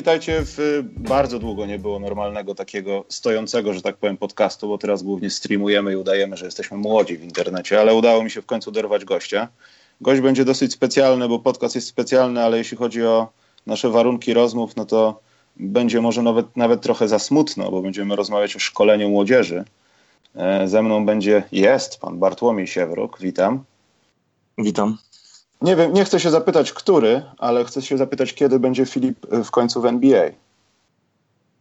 witajcie w bardzo długo nie było normalnego takiego stojącego, że tak powiem, podcastu, bo teraz głównie streamujemy i udajemy, że jesteśmy młodzi w internecie, ale udało mi się w końcu dorwać gościa. Gość będzie dosyć specjalny, bo podcast jest specjalny, ale jeśli chodzi o nasze warunki rozmów, no to będzie może nawet, nawet trochę za smutno, bo będziemy rozmawiać o szkoleniu młodzieży. E, ze mną będzie, jest pan Bartłomiej Siewruk, witam. Witam. Nie wiem, nie chcę się zapytać, który, ale chcę się zapytać, kiedy będzie Filip w końcu w NBA.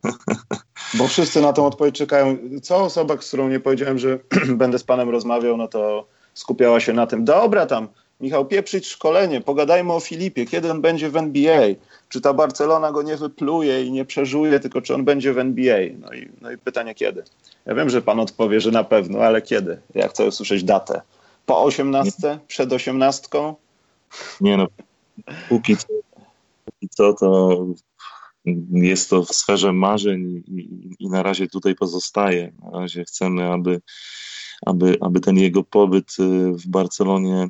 Bo wszyscy na tą odpowiedź czekają. Co osoba, z którą nie powiedziałem, że będę z panem rozmawiał, no to skupiała się na tym. Dobra, tam, Michał, pieprzyć szkolenie, pogadajmy o Filipie, kiedy on będzie w NBA. Czy ta Barcelona go nie wypluje i nie przeżuje, tylko czy on będzie w NBA? No i, no i pytanie kiedy. Ja wiem, że pan odpowie, że na pewno, ale kiedy? Ja chcę usłyszeć datę. Po osiemnastce? Przed osiemnastką? Nie no, póki co, póki co to jest to w sferze marzeń i, i, na razie tutaj pozostaje. Na razie chcemy, aby, aby, aby ten jego pobyt y, w Barcelonie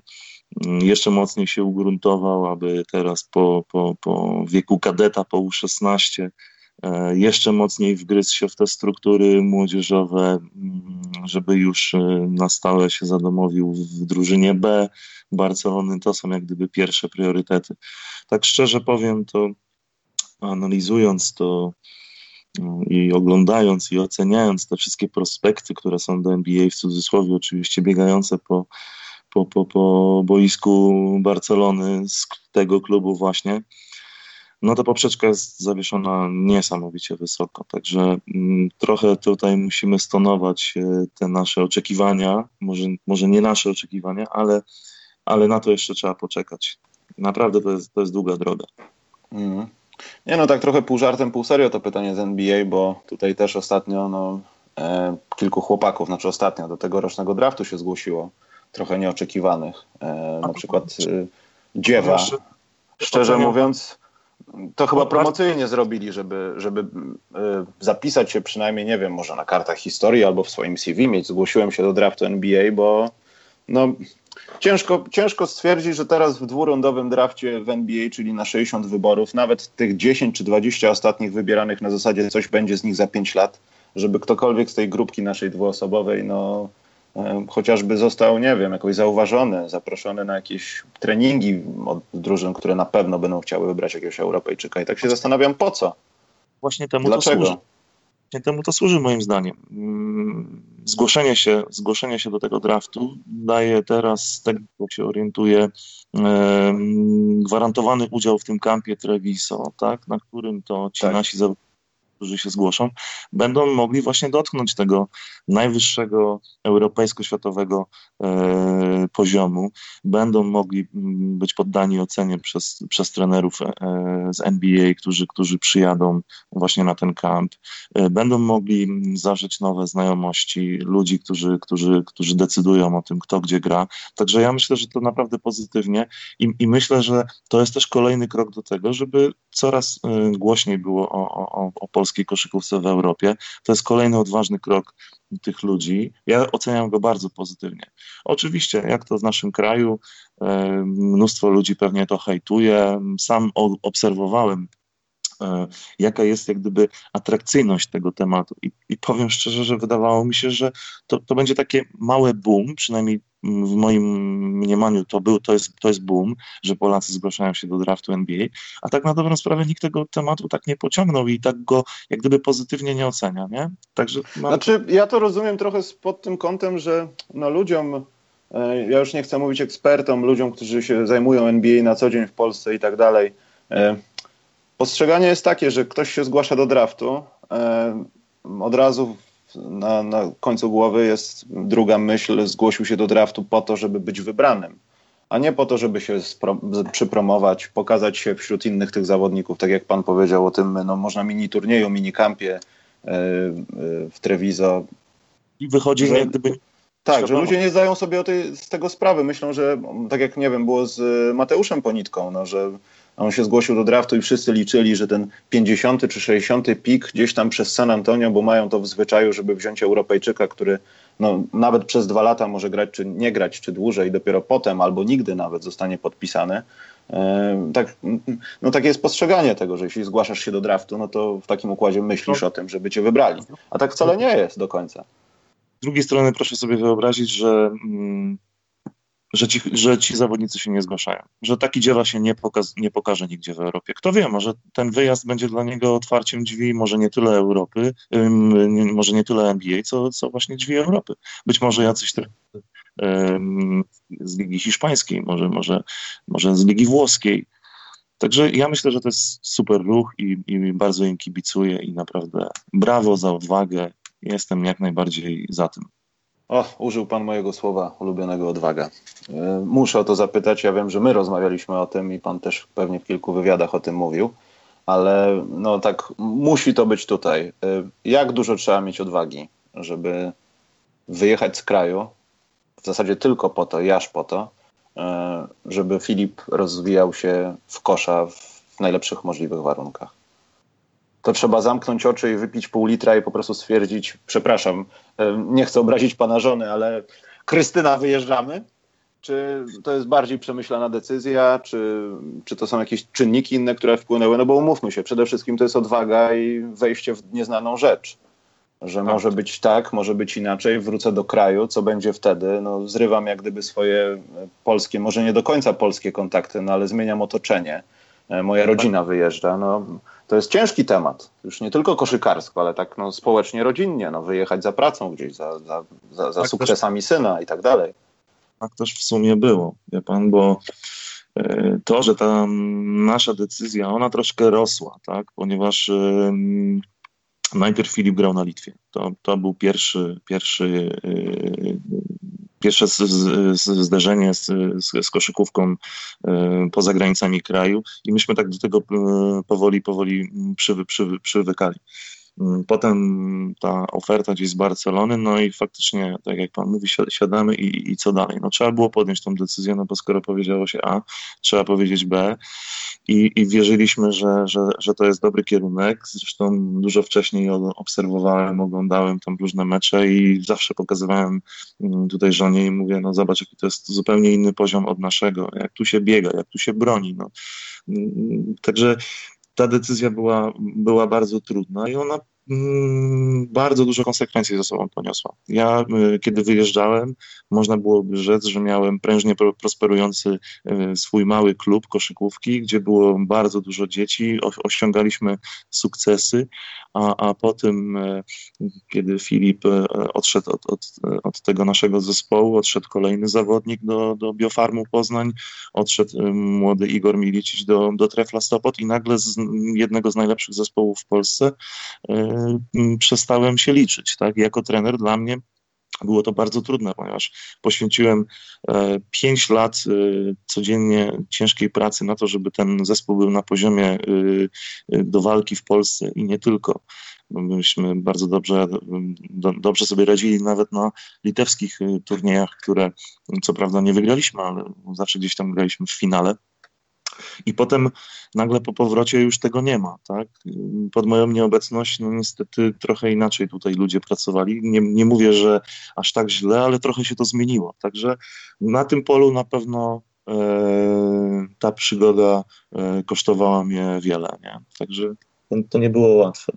mm, jeszcze mocniej się ugruntował, aby teraz po, po, po wieku kadeta, po U16 e, jeszcze mocniej wgryzł się w te struktury młodzieżowe, mm, żeby już y, na stałe się zadomowił w drużynie B, Barcelony, to są jak gdyby pierwsze priorytety. Tak szczerze powiem, to analizując to no, i oglądając i oceniając te wszystkie prospekty, które są do NBA w cudzysłowie, oczywiście biegające po, po, po, po boisku Barcelony z tego klubu właśnie, no to poprzeczka jest zawieszona niesamowicie wysoko. Także mm, trochę tutaj musimy stonować e, te nasze oczekiwania, może, może nie nasze oczekiwania, ale ale na to jeszcze trzeba poczekać. Naprawdę to jest, to jest długa droga. Mm. Nie no, tak trochę pół żartem, pół serio to pytanie z NBA, bo tutaj też ostatnio no, e, kilku chłopaków, znaczy ostatnio do tegorocznego draftu się zgłosiło, trochę nieoczekiwanych. E, na przykład e, Dziewa. Szczerze mówiąc, to chyba promocyjnie zrobili, żeby, żeby e, zapisać się przynajmniej, nie wiem, może na kartach historii albo w swoim CV mieć. Zgłosiłem się do draftu NBA, bo no, Ciężko, ciężko stwierdzić, że teraz w dwurundowym drafcie w NBA, czyli na 60 wyborów, nawet tych 10 czy 20 ostatnich wybieranych na zasadzie coś będzie z nich za 5 lat, żeby ktokolwiek z tej grupki naszej dwuosobowej, no chociażby został, nie wiem, jakoś zauważony, zaproszony na jakieś treningi od drużyn, które na pewno będą chciały wybrać jakiegoś Europejczyka. I tak się zastanawiam, po co? Właśnie temu Dlaczego? to służy. Właśnie temu to służy moim zdaniem. Mm, zgłoszenie się, zgłoszenie się do tego draftu daje teraz, z tego co się orientuje, gwarantowany udział w tym kampie Treviso, tak, na którym to ci tak. nasi zawodnicy którzy się zgłoszą, będą mogli właśnie dotknąć tego najwyższego europejsko-światowego e, poziomu, będą mogli mm, być poddani ocenie przez, przez trenerów e, z NBA, którzy, którzy przyjadą właśnie na ten kamp, e, będą mogli mm, zażyć nowe znajomości ludzi, którzy, którzy, którzy decydują o tym, kto gdzie gra. Także ja myślę, że to naprawdę pozytywnie i, i myślę, że to jest też kolejny krok do tego, żeby coraz e, głośniej było o, o, o polskim polskiej koszykówce w Europie. To jest kolejny odważny krok tych ludzi. Ja oceniam go bardzo pozytywnie. Oczywiście, jak to w naszym kraju, e, mnóstwo ludzi pewnie to hejtuje. Sam obserwowałem e, jaka jest jak gdyby atrakcyjność tego tematu. I, I, powiem szczerze, że wydawało mi się, że to, to będzie takie małe boom, przynajmniej w moim mniemaniu to, był, to, jest, to jest boom, że Polacy zgłaszają się do draftu NBA, a tak na dobrą sprawę nikt tego tematu tak nie pociągnął i tak go jak gdyby pozytywnie nie ocenia, nie? Także mam... Znaczy, ja to rozumiem trochę pod tym kątem, że no ludziom, e, ja już nie chcę mówić ekspertom, ludziom, którzy się zajmują NBA na co dzień w Polsce i tak dalej, e, postrzeganie jest takie, że ktoś się zgłasza do draftu, e, od razu na, na końcu głowy jest druga myśl, zgłosił się do draftu po to, żeby być wybranym, a nie po to, żeby się przypromować, pokazać się wśród innych tych zawodników, tak jak pan powiedział o tym, no można mini turnieju, mini kampie e, w Treviso. I wychodzi że, jak gdyby... Tak, że ludzie nie zdają sobie tej, z tego sprawy. Myślą, że tak jak, nie wiem, było z Mateuszem Ponitką, no, że on się zgłosił do draftu i wszyscy liczyli, że ten 50 czy 60 pik gdzieś tam przez San Antonio, bo mają to w zwyczaju, żeby wziąć Europejczyka, który no, nawet przez dwa lata może grać, czy nie grać, czy dłużej, dopiero potem albo nigdy nawet zostanie podpisany. tak, no takie jest postrzeganie tego, że jeśli zgłaszasz się do draftu, no to w takim układzie myślisz o tym, żeby cię wybrali. A tak wcale nie jest do końca. Z drugiej strony proszę sobie wyobrazić, że, mm, że, ci, że ci zawodnicy się nie zgłaszają, że taki dziewa się nie, pokaz, nie pokaże nigdzie w Europie. Kto wie, może ten wyjazd będzie dla niego otwarciem drzwi, może nie tyle Europy, może nie tyle NBA, co, co właśnie drzwi Europy. Być może jacyś z Ligi Hiszpańskiej, może, może, może z Ligi Włoskiej. Także ja myślę, że to jest super ruch i, i bardzo im kibicuję i naprawdę brawo za odwagę. Jestem jak najbardziej za tym. O, użył pan mojego słowa ulubionego odwaga. E, muszę o to zapytać. Ja wiem, że my rozmawialiśmy o tym i pan też pewnie w kilku wywiadach o tym mówił, ale no tak, musi to być tutaj. E, jak dużo trzeba mieć odwagi, żeby wyjechać z kraju, w zasadzie tylko po to, jaż po to, e, żeby Filip rozwijał się w kosza w najlepszych możliwych warunkach. To trzeba zamknąć oczy i wypić pół litra i po prostu stwierdzić, przepraszam, e, nie chcę obrazić pana żony, ale Krystyna, wyjeżdżamy? Czy to jest bardziej przemyślana decyzja, czy, czy to są jakieś czynniki inne, które wpłynęły? No bo umówmy się, przede wszystkim to jest odwaga i wejście w nieznaną rzecz że tak. może być tak, może być inaczej, wrócę do kraju, co będzie wtedy? No, zrywam jak gdyby swoje polskie, może nie do końca polskie kontakty, no ale zmieniam otoczenie. E, moja tak. rodzina wyjeżdża. No, to jest ciężki temat. Już nie tylko koszykarsko, ale tak no, społecznie, rodzinnie. No, wyjechać za pracą gdzieś, za, za, za, za tak sukcesami też, syna i tak dalej. Tak też w sumie było, wie pan, bo e, to, że ta nasza decyzja, ona troszkę rosła, tak, ponieważ najpierw Filip grał na Litwie. To, to był pierwszy, pierwszy, yy, pierwsze z, z, zderzenie z, z, koszykówką yy, poza granicami kraju i myśmy tak do tego yy, powoli, powoli przywy, przywy, przywykali. Mm, potem ta oferta gdzieś z Barcelony, no i faktycznie, tak jak pan mówi, siadamy i, i co dalej? No trzeba było podjąć tą decyzję, no bo skoro powiedziało się A, trzeba powiedzieć B i, i wierzyliśmy, że, że, że to jest dobry kierunek. Zresztą dużo wcześniej obserwowałem, oglądałem tam różne mecze i zawsze pokazywałem mm, tutaj żonie i mówię, no zobacz, jaki to jest zupełnie inny poziom od naszego, jak tu się biega, jak tu się broni, no. Mm, także ta decyzja była, była bardzo trudna i ona bardzo dużo konsekwencji ze sobą poniosła. Ja, y, kiedy wyjeżdżałem, można byłoby rzec, że miałem prężnie prosperujący y, swój mały klub koszykówki, gdzie było bardzo dużo dzieci, osiągaliśmy sukcesy, a, a po tym, e, kiedy Filip odszedł od, od, od tego naszego zespołu, odszedł kolejny zawodnik do, do Biofarmu Poznań, odszedł młody Igor Milicic do, do Trefla Stopot i nagle z jednego z najlepszych zespołów w Polsce przestałem się liczyć. Tak? Jako trener dla mnie było to bardzo trudne, ponieważ poświęciłem e, pięć lat e, codziennie ciężkiej pracy na to, żeby ten zespół był na poziomie e, do walki w Polsce i nie tylko. Myśmy bardzo dobrze, dobrze sobie radzili nawet na litewskich turniejach, które co prawda nie wygraliśmy, ale zawsze gdzieś tam graliśmy w finale. I potem nagle po powrocie już tego nie ma, tak? Pod moją nieobecność, no niestety trochę inaczej tutaj ludzie pracowali. Nie, nie mówię, że aż tak źle, ale trochę się to zmieniło. Także na tym polu na pewno e, ta przygoda e, kosztowała mnie wiele, nie? Także to, to nie było łatwe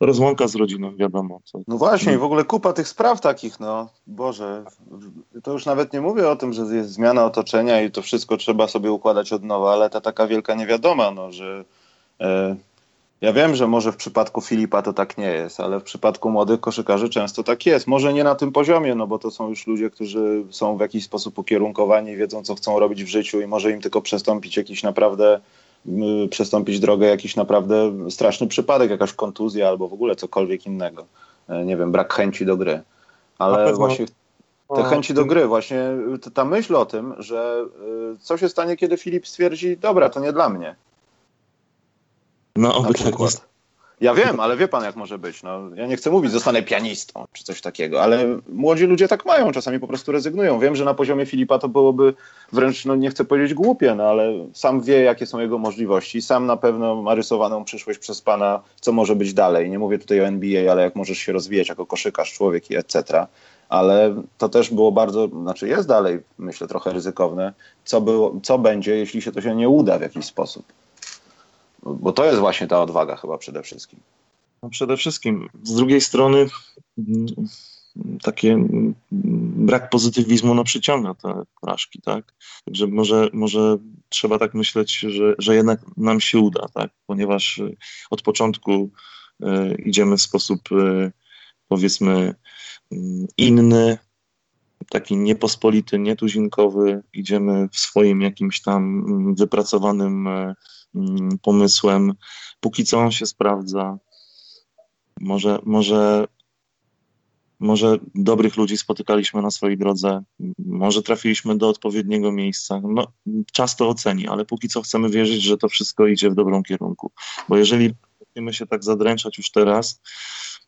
rozłąka z rodziną, wiadomo. Co. No właśnie, i w ogóle kupa tych spraw takich, no Boże, to już nawet nie mówię o tym, że jest zmiana otoczenia i to wszystko trzeba sobie układać od nowa, ale ta taka wielka niewiadoma, no, że e, ja wiem, że może w przypadku Filipa to tak nie jest, ale w przypadku młodych koszykarzy często tak jest. Może nie na tym poziomie, no bo to są już ludzie, którzy są w jakiś sposób ukierunkowani, wiedzą, co chcą robić w życiu i może im tylko przestąpić jakiś naprawdę przestąpić drogę jakiś naprawdę straszny przypadek, jakaś kontuzja albo w ogóle cokolwiek innego. E, nie wiem, brak chęci do gry. Ale właśnie te chęci do gry, właśnie ta myśl o tym, że e, co się stanie, kiedy Filip stwierdzi, dobra, to nie dla mnie. No, oby tak jest. Ja wiem, ale wie pan, jak może być. No, ja nie chcę mówić, zostanę pianistą czy coś takiego, ale młodzi ludzie tak mają, czasami po prostu rezygnują. Wiem, że na poziomie Filipa to byłoby wręcz, no nie chcę powiedzieć głupie, no ale sam wie, jakie są jego możliwości. Sam na pewno ma rysowaną przyszłość przez pana, co może być dalej. Nie mówię tutaj o NBA, ale jak możesz się rozwijać jako koszykarz, człowiek i etc. ale to też było bardzo, znaczy jest dalej, myślę, trochę ryzykowne, co, było, co będzie, jeśli się to się nie uda w jakiś sposób. Bo to jest właśnie ta odwaga chyba przede wszystkim. No przede wszystkim. Z drugiej strony mm, takie mm, brak pozytywizmu no, przyciąga te porażki, tak? Także może, może trzeba tak myśleć, że, że jednak nam się uda, tak? Ponieważ y, od początku y, idziemy w sposób y, powiedzmy mm, inny, taki niepospolity, nietuzinkowy, idziemy w swoim jakimś tam wypracowanym pomysłem. Póki co on się sprawdza. Może, może może dobrych ludzi spotykaliśmy na swojej drodze, może trafiliśmy do odpowiedniego miejsca. No, czas to oceni, ale póki co chcemy wierzyć, że to wszystko idzie w dobrym kierunku. Bo jeżeli będziemy się tak zadręczać już teraz,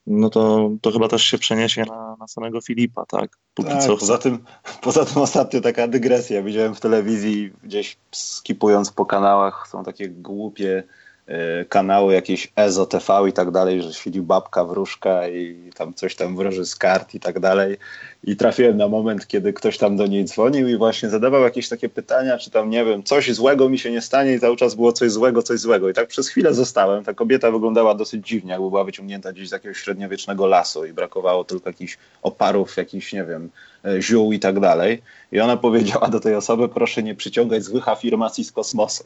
no to, to chyba też się przeniesie na, na samego Filipa, tak? Póki tak, co poza tym, poza tym ostatnio taka dygresja. Widziałem w telewizji, gdzieś skipując po kanałach, są takie głupie kanały jakieś EZO TV i tak dalej, że świeci babka wróżka i tam coś tam wróży z kart i tak dalej. I trafiłem na moment, kiedy ktoś tam do niej dzwonił i właśnie zadawał jakieś takie pytania, czy tam nie wiem, coś złego mi się nie stanie i cały czas było coś złego, coś złego. I tak przez chwilę zostałem. Ta kobieta wyglądała dosyć dziwnie, jakby była wyciągnięta gdzieś z jakiegoś średniowiecznego lasu i brakowało tylko jakichś oparów, jakichś, nie wiem, e, ziół i tak dalej. I ona powiedziała do tej osoby, proszę nie przyciągać złych afirmacji z kosmosu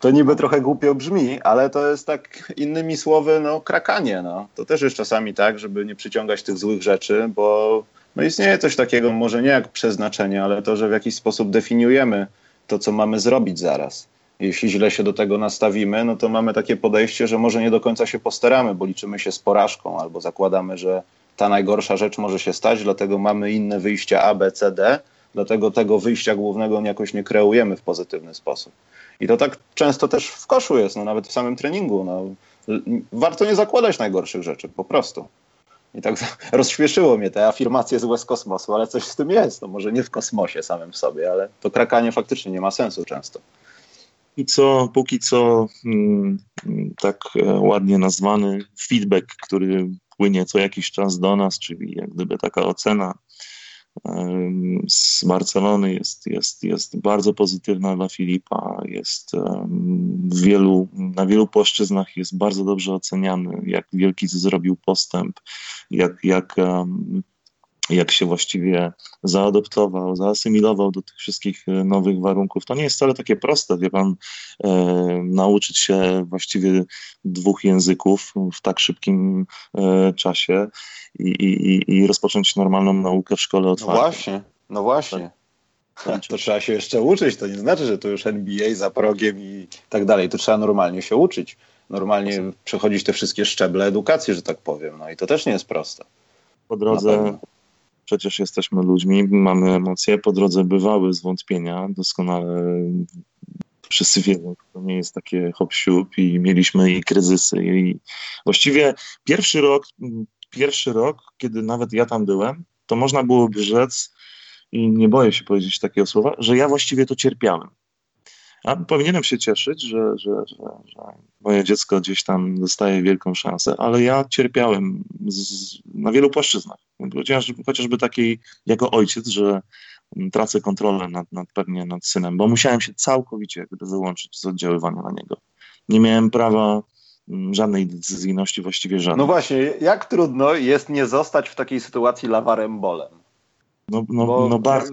to niby trochę głupio brzmi, ale to jest tak innymi słowy, no krakanie, no. To też jest czasami tak, żeby nie przyciągać tych złych rzeczy, bo no istnieje coś takiego, może nie jak przeznaczenie, ale to, że w jakiś sposób definiujemy to, co mamy zrobić zaraz. Jeśli źle się do tego nastawimy, no to mamy takie podejście, że może nie do końca się postaramy, bo liczymy się z porażką albo zakładamy, że ta najgorsza rzecz może się stać, dlatego mamy inne wyjścia A, B, C, D, dlatego tego wyjścia głównego jakoś nie kreujemy w pozytywny sposób. I to tak często też w koszu jest, no nawet w samym treningu. No. Warto nie zakładać najgorszych rzeczy, po prostu. I tak rozśmieszyło mnie te afirmacje złe z kosmosu, ale coś z tym jest. No może nie w kosmosie samym w sobie, ale to krakanie faktycznie nie ma sensu często. I co, póki co hmm, tak e, ładnie nazwany feedback, który płynie co jakiś czas do nas, czyli jak gdyby taka ocena z Barcelony jest, jest, jest bardzo pozytywna dla Filipa, jest wielu, na wielu płaszczyznach jest bardzo dobrze oceniany, jak wielki zrobił postęp, jak, jak jak się właściwie zaadoptował, zaasymilował do tych wszystkich e, nowych warunków. To nie jest wcale takie proste, wie pan, e, nauczyć się właściwie dwóch języków w tak szybkim e, czasie i, i, i rozpocząć normalną naukę w szkole no otwartej. No właśnie, no właśnie. Tak. To trzeba się jeszcze uczyć, to nie znaczy, że to już NBA za progiem i tak dalej. To trzeba normalnie się uczyć, normalnie przechodzić te wszystkie szczeble edukacji, że tak powiem. No i to też nie jest proste. Po drodze przecież jesteśmy ludźmi, mamy emocje, po drodze bywały zwątpienia, doskonale wszyscy wiedzą, to nie jest takie hop i mieliśmy i kryzysy i właściwie pierwszy rok, pierwszy rok, kiedy nawet ja tam byłem, to można byłoby rzec i nie boję się powiedzieć takiego słowa, że ja właściwie to cierpiałem. A powinienem się cieszyć, że, że, że, że moje dziecko gdzieś tam dostaje wielką szansę, ale ja cierpiałem z, na wielu płaszczyznach. Chociażby, chociażby takiej jako ojciec, że tracę kontrolę nad, nad pewnie nad synem, bo musiałem się całkowicie wyłączyć z oddziaływania na niego. Nie miałem prawa mm, żadnej decyzyjności, właściwie żadnej. No właśnie, jak trudno jest nie zostać w takiej sytuacji lawarem bolem? No, no, bo, no bardzo.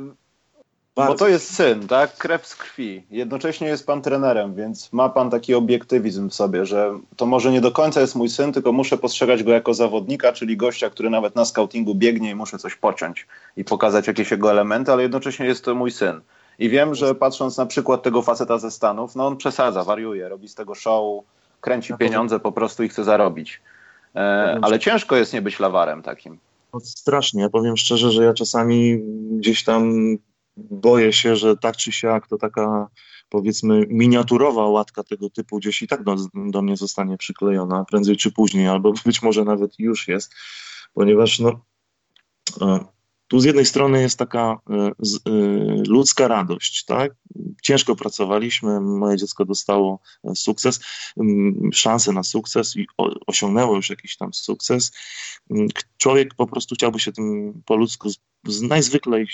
Bardzo. Bo to jest syn, tak? Krew z krwi. Jednocześnie jest pan trenerem, więc ma pan taki obiektywizm w sobie, że to może nie do końca jest mój syn, tylko muszę postrzegać go jako zawodnika, czyli gościa, który nawet na scoutingu biegnie i muszę coś pociąć i pokazać jakieś jego elementy, ale jednocześnie jest to mój syn. I wiem, że patrząc na przykład tego faceta ze Stanów, no on przesadza, wariuje, robi z tego show, kręci pieniądze po prostu i chce zarobić. E, ale ciężko jest nie być lawarem takim. No, strasznie. Ja powiem szczerze, że ja czasami gdzieś tam boję się, że tak czy siak to taka powiedzmy miniaturowa łatka tego typu gdzieś i tak do, do mnie zostanie przyklejona prędzej czy później, albo być może nawet już jest, ponieważ no, e, tu z jednej strony jest taka ludzka radość, tak? Ciężko pracowaliśmy, moje dziecko dostało sukces, szansę na sukces i osiągnęło już jakiś tam sukces. Człowiek po prostu chciałby się tym po ludzku najzwyklej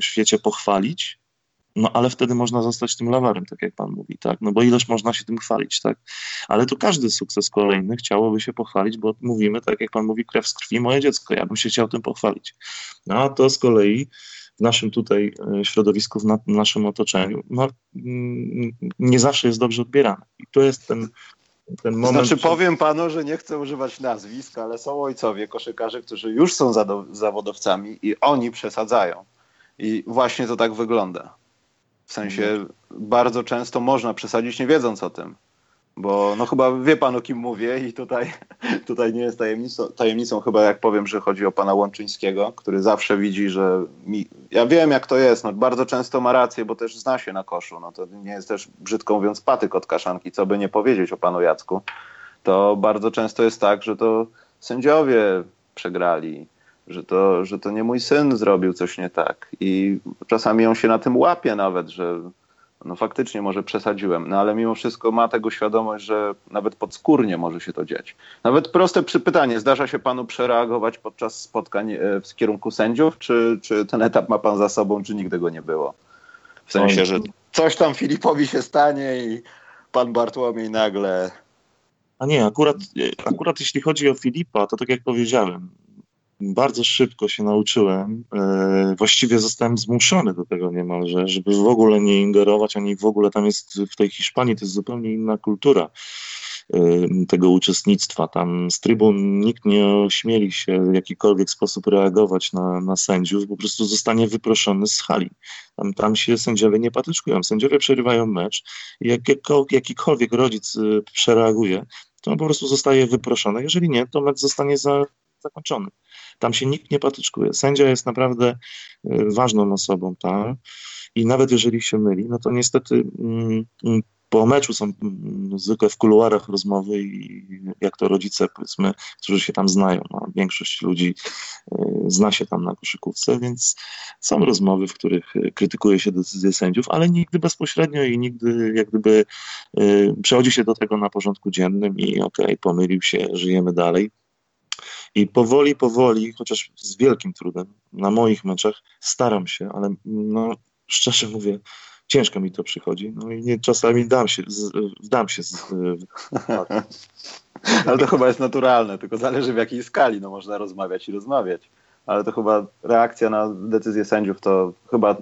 w świecie pochwalić, no ale wtedy można zostać tym lawarem, tak jak pan mówi, tak? No bo ileż można się tym chwalić, tak? Ale tu każdy sukces kolejny chciałoby się pochwalić, bo mówimy, tak jak pan mówi, krew z krwi, moje dziecko, ja bym się chciał tym pochwalić. No a to z kolei w naszym tutaj e, środowisku, w, na, w naszym otoczeniu, no, mm, nie zawsze jest dobrze odbierane. I to jest ten, ten moment. Znaczy powiem panu, że nie chcę używać nazwisk, ale są ojcowie koszykarze, którzy już są zawodowcami i oni przesadzają. I właśnie to tak wygląda. W sensie bardzo często można przesadzić nie wiedząc o tym. Bo no chyba wie pan o kim mówię i tutaj, tutaj nie jest tajemnicą, tajemnicą chyba jak powiem, że chodzi o pana Łączyńskiego, który zawsze widzi, że mi, ja wiem jak to jest, no bardzo często ma rację, bo też zna się na koszu, no to nie jest też brzydko mówiąc patyk od kaszanki, co by nie powiedzieć o panu Jacku, to bardzo często jest tak, że to sędziowie przegrali, że to, że to nie mój syn zrobił coś nie tak. I czasami on się na tym łapie nawet, że no faktycznie może przesadziłem, no ale mimo wszystko ma tego świadomość, że nawet podskórnie może się to dziać. Nawet proste pytanie, zdarza się panu przereagować podczas spotkań e, w kierunku sędziów, czy, czy ten etap ma pan za sobą, czy nigdy go nie było? W sensie, że coś tam Filipowi się stanie i pan Bartłomiej nagle a nie, akurat, akurat jeśli chodzi o Filipa, to tak jak powiedziałem, bardzo szybko się nauczyłem. E, właściwie zostałem zmuszony do tego niemalże, żeby w ogóle nie ingerować, ani w ogóle tam jest w tej Hiszpanii to jest zupełnie inna kultura e, tego uczestnictwa. Tam z trybun nikt nie ośmieli się w jakikolwiek sposób reagować na, na sędziów, po prostu zostanie wyproszony z hali. Tam, tam się sędziowie nie patyczkują. Sędziowie przerywają mecz i jak, jakikolwiek rodzic e, przereaguje, to on po prostu zostaje wyproszony. Jeżeli nie, to mecz zostanie za, zakończony. Tam się nikt nie patyczkuje. Sędzia jest naprawdę e, ważną osobą, tak? I nawet jeżeli się myli, no to niestety mm, mm, po meczu są mm, zwykle w kuluarach rozmowy i jak to rodzice, powiedzmy, którzy się tam znają. No, większość ludzi e, zna się tam na koszykówce, więc są rozmowy, w których e, krytykuje się decyzje sędziów, ale nigdy bezpośrednio i nigdy jak gdyby przechodzi się do tego na porządku dziennym i okej, okay, pomylił się, żyjemy dalej. I powoli, powoli, chociaż z wielkim trudem, na moich meczach staram się, ale no, szczerze mówię, ciężko mi to przychodzi. No i nie, czasami dam się, z, wdam się. Z, ale to chyba jest naturalne, tylko zależy w jakiej skali. No można rozmawiać i rozmawiać. Ale to chyba reakcja na decyzję sędziów to chyba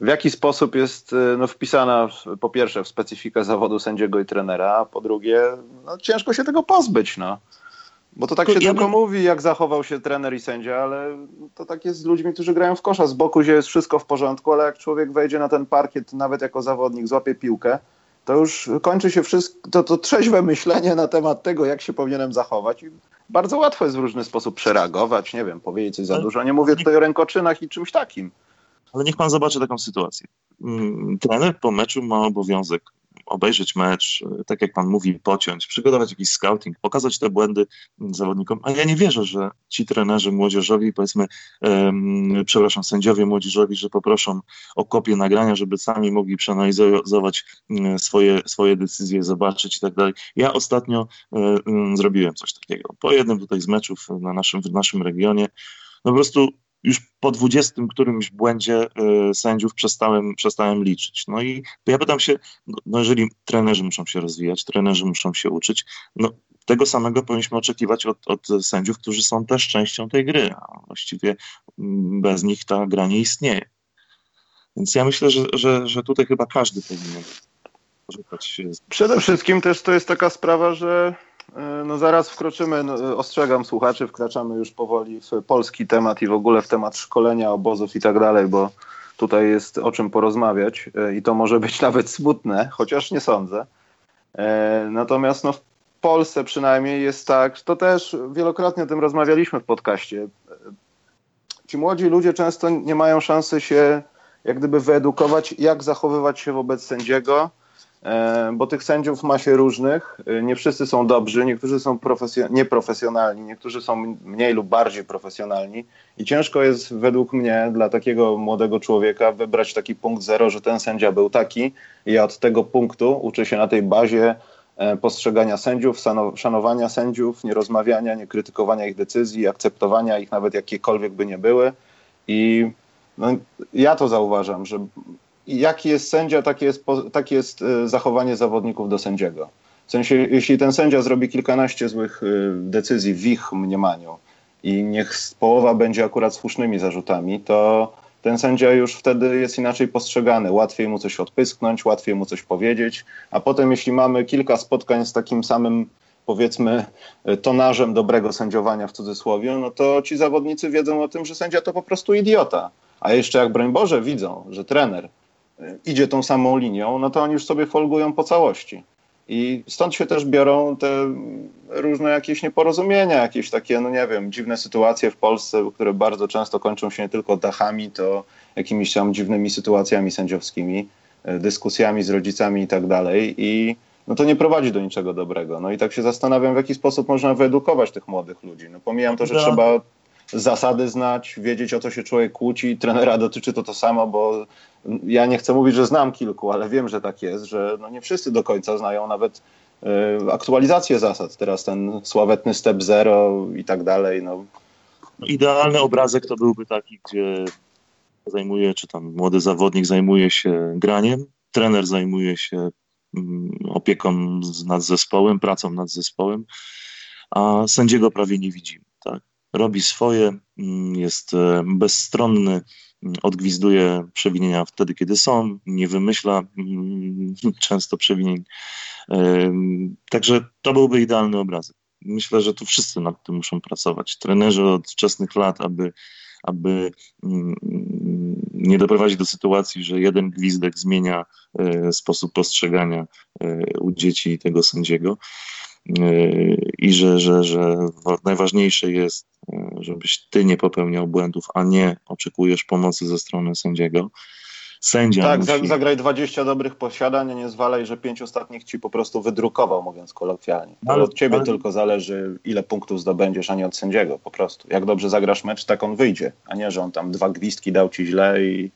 w jaki sposób jest no, wpisana po pierwsze w specyfikę zawodu sędziego i trenera, a po drugie no, ciężko się tego pozbyć. No. Bo to tak się ja tylko mówi, jak zachował się trener i sędzia, ale to tak jest z ludźmi, którzy grają w kosza. Z boku się jest wszystko w porządku, ale jak człowiek wejdzie na ten parkiet, nawet jako zawodnik, złapie piłkę, to już kończy się wszystko, to, to trzeźwe myślenie na temat tego, jak się powinienem zachować. I bardzo łatwo jest w różny sposób przereagować, nie wiem, powiedzieć coś za ale dużo. Nie mówię tutaj o rękoczynach i czymś takim. Ale niech pan zobaczy taką sytuację. Mm, trener po meczu ma obowiązek obejrzeć mecz, tak jak pan mówi, pociąć, przygotować jakiś scouting, pokazać te błędy zawodnikom, a ja nie wierzę, że ci trenerzy młodzieżowi, powiedzmy, um, przepraszam, sędziowie młodzieżowi, że poproszą o kopię nagrania, żeby sami mogli przeanalizować swoje, swoje decyzje, zobaczyć i tak dalej. Ja ostatnio um, zrobiłem coś takiego. Po jednym tutaj z meczów na naszym, w naszym regionie, no po prostu już po dwudziestym którymś błędzie y, sędziów przestałem, przestałem liczyć. No i ja pytam się, no jeżeli trenerzy muszą się rozwijać, trenerzy muszą się uczyć, no tego samego powinniśmy oczekiwać od, od sędziów, którzy są też częścią tej gry, a właściwie mm, bez nich ta gra nie istnieje. Więc ja myślę, że, że, że tutaj chyba każdy powinien korzystać. Przede wszystkim też to jest taka sprawa, że E, no zaraz wkroczymy, no, ostrzegam słuchaczy, wkraczamy już powoli w polski temat i w ogóle w temat szkolenia, obozów i tak dalej, bo tutaj jest o czym porozmawiać e, i to może być nawet smutne, chociaż nie sądzę. E, natomiast no, w Polsce przynajmniej jest tak, to też wielokrotnie o tym rozmawialiśmy w podcaście. Ci młodzi ludzie często nie mają szansy się jak gdyby wyedukować, jak zachowywać się wobec sędziego, e, bo tych sędziów ma się różnych. E, nie wszyscy są dobrzy, niektórzy są profesjon- nieprofesjonalni, niektórzy są mniej lub bardziej profesjonalni. I ciężko jest według mnie dla takiego młodego człowieka wybrać taki punkt zero, że ten sędzia był taki. I ja od tego punktu uczę się na tej bazie E, postrzegania sędziów, szanowania sędziów, nie rozmawiania, nie krytykowania ich decyzji, akceptowania ich nawet jakiekolwiek by nie były. I no, ja to zauważam, że jaki jest sędzia, takie jest, jest e, zachowanie zawodników do sędziego. W sensie, jeśli ten sędzia zrobi kilkanaście złych e, decyzji w ich mniemaniu i niech połowa będzie akurat słusznymi zarzutami, to ten sędzia już wtedy jest inaczej postrzegany. Łatwiej mu coś odpysknąć, łatwiej mu coś powiedzieć, a potem jeśli mamy kilka spotkań z takim samym powiedzmy tonażem dobrego sędziowania w cudzysłowie, no to ci zawodnicy wiedzą o tym, że sędzia to po prostu idiota. A jeszcze jak broń Boże widzą, że trener idzie tą samą linią, no to oni już sobie folgują po całości. I stąd się też biorą te różne jakieś nieporozumienia, jakieś takie, no nie wiem, dziwne sytuacje w Polsce, które bardzo często kończą się nie tylko dachami, to jakimiś tam dziwnymi sytuacjami sędziowskimi, e, dyskusjami z rodzicami i tak dalej. I no to nie prowadzi do niczego dobrego. No i tak się zastanawiam, w jaki sposób można wyedukować tych młodych ludzi. No pomijam to, że no. trzeba zasady znać, wiedzieć o co się człowiek kłóci. Trenera dotyczy to to samo, bo ja nie chcę mówić, że znam kilku, ale wiem, że tak jest, że no nie wszyscy do końca znają nawet y, aktualizację zasad. Teraz ten sławetny step zero i tak dalej. No. Idealny obrazek to byłby taki, gdzie zajmuje, czy tam młody zawodnik zajmuje się graniem, trener zajmuje się mm, opieką nad zespołem, pracą nad zespołem, a sędziego prawie nie widzimy. Tak? Robi swoje, mm, jest e, bezstronny, odgwizduje przewinienia wtedy, kiedy są, nie wymyśla mm, często przewinień. Także to byłby idealny obrazek. Myślę, że tu wszyscy nad tym muszą pracować. Trenerzy od wczesnych lat, aby, aby mm, nie doprowadzić do sytuacji, że jeden gwizdek zmienia e, sposób postrzegania e, u dzieci tego sędziego i że, że, że najważniejsze jest, e, żebyś ty nie popełniał błędów, a nie oczekujesz pomocy ze strony sędziego. Sędzia tak, musi... zagraj 20 dobrych posiadań, a nie zwalaj, że pięć ostatnich ci po prostu wydrukował, mówiąc kolokwialnie. Ale, od ciebie ale... tylko zależy, ile punktów zdobędziesz, a nie od sędziego po prostu. Jak dobrze zagrasz mecz, tak on wyjdzie, a nie, że on tam dwa gwizdki dał ci źle i,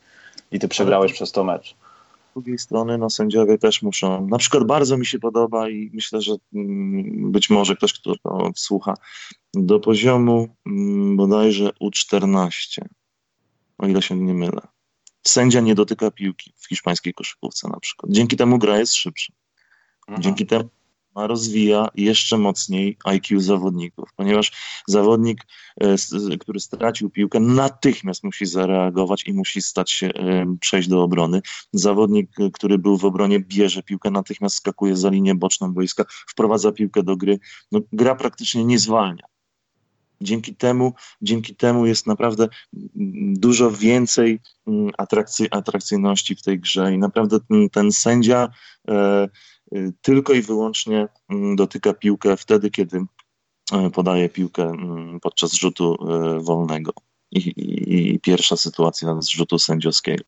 i ty przegrałeś ale... przez to mecz drugiej strony no, sędziowie też muszą. Na przykład bardzo mi się podoba i myślę, że mm, być może ktoś, kto to słucha, do poziomu mm, bodajże U14, o ile się nie mylę. Sędzia nie dotyka piłki w hiszpańskiej koszykówce na przykład. Dzięki temu gra jest szybsza. Aha. Dzięki temu rozwija jeszcze mocniej IQ zawodników, ponieważ zawodnik, e, który stracił piłkę, natychmiast musi zareagować i musi stać się, e, przejść do obrony. Zawodnik, e, który był w obronie, bierze piłkę, natychmiast skakuje za linię boczną boiska, wprowadza piłkę do gry. No, gra praktycznie nie zwalnia. Dzięki temu, dzięki temu jest naprawdę dużo więcej mm, atrakcji, atrakcyjności w tej grze i naprawdę ten, ten sędzia e, tylko i wyłącznie mm, dotyka piłkę wtedy, kiedy y, podaje piłkę mm, podczas rzutu y, wolnego. I, i, i pierwsza sytuacja z rzutu sędziowskiego.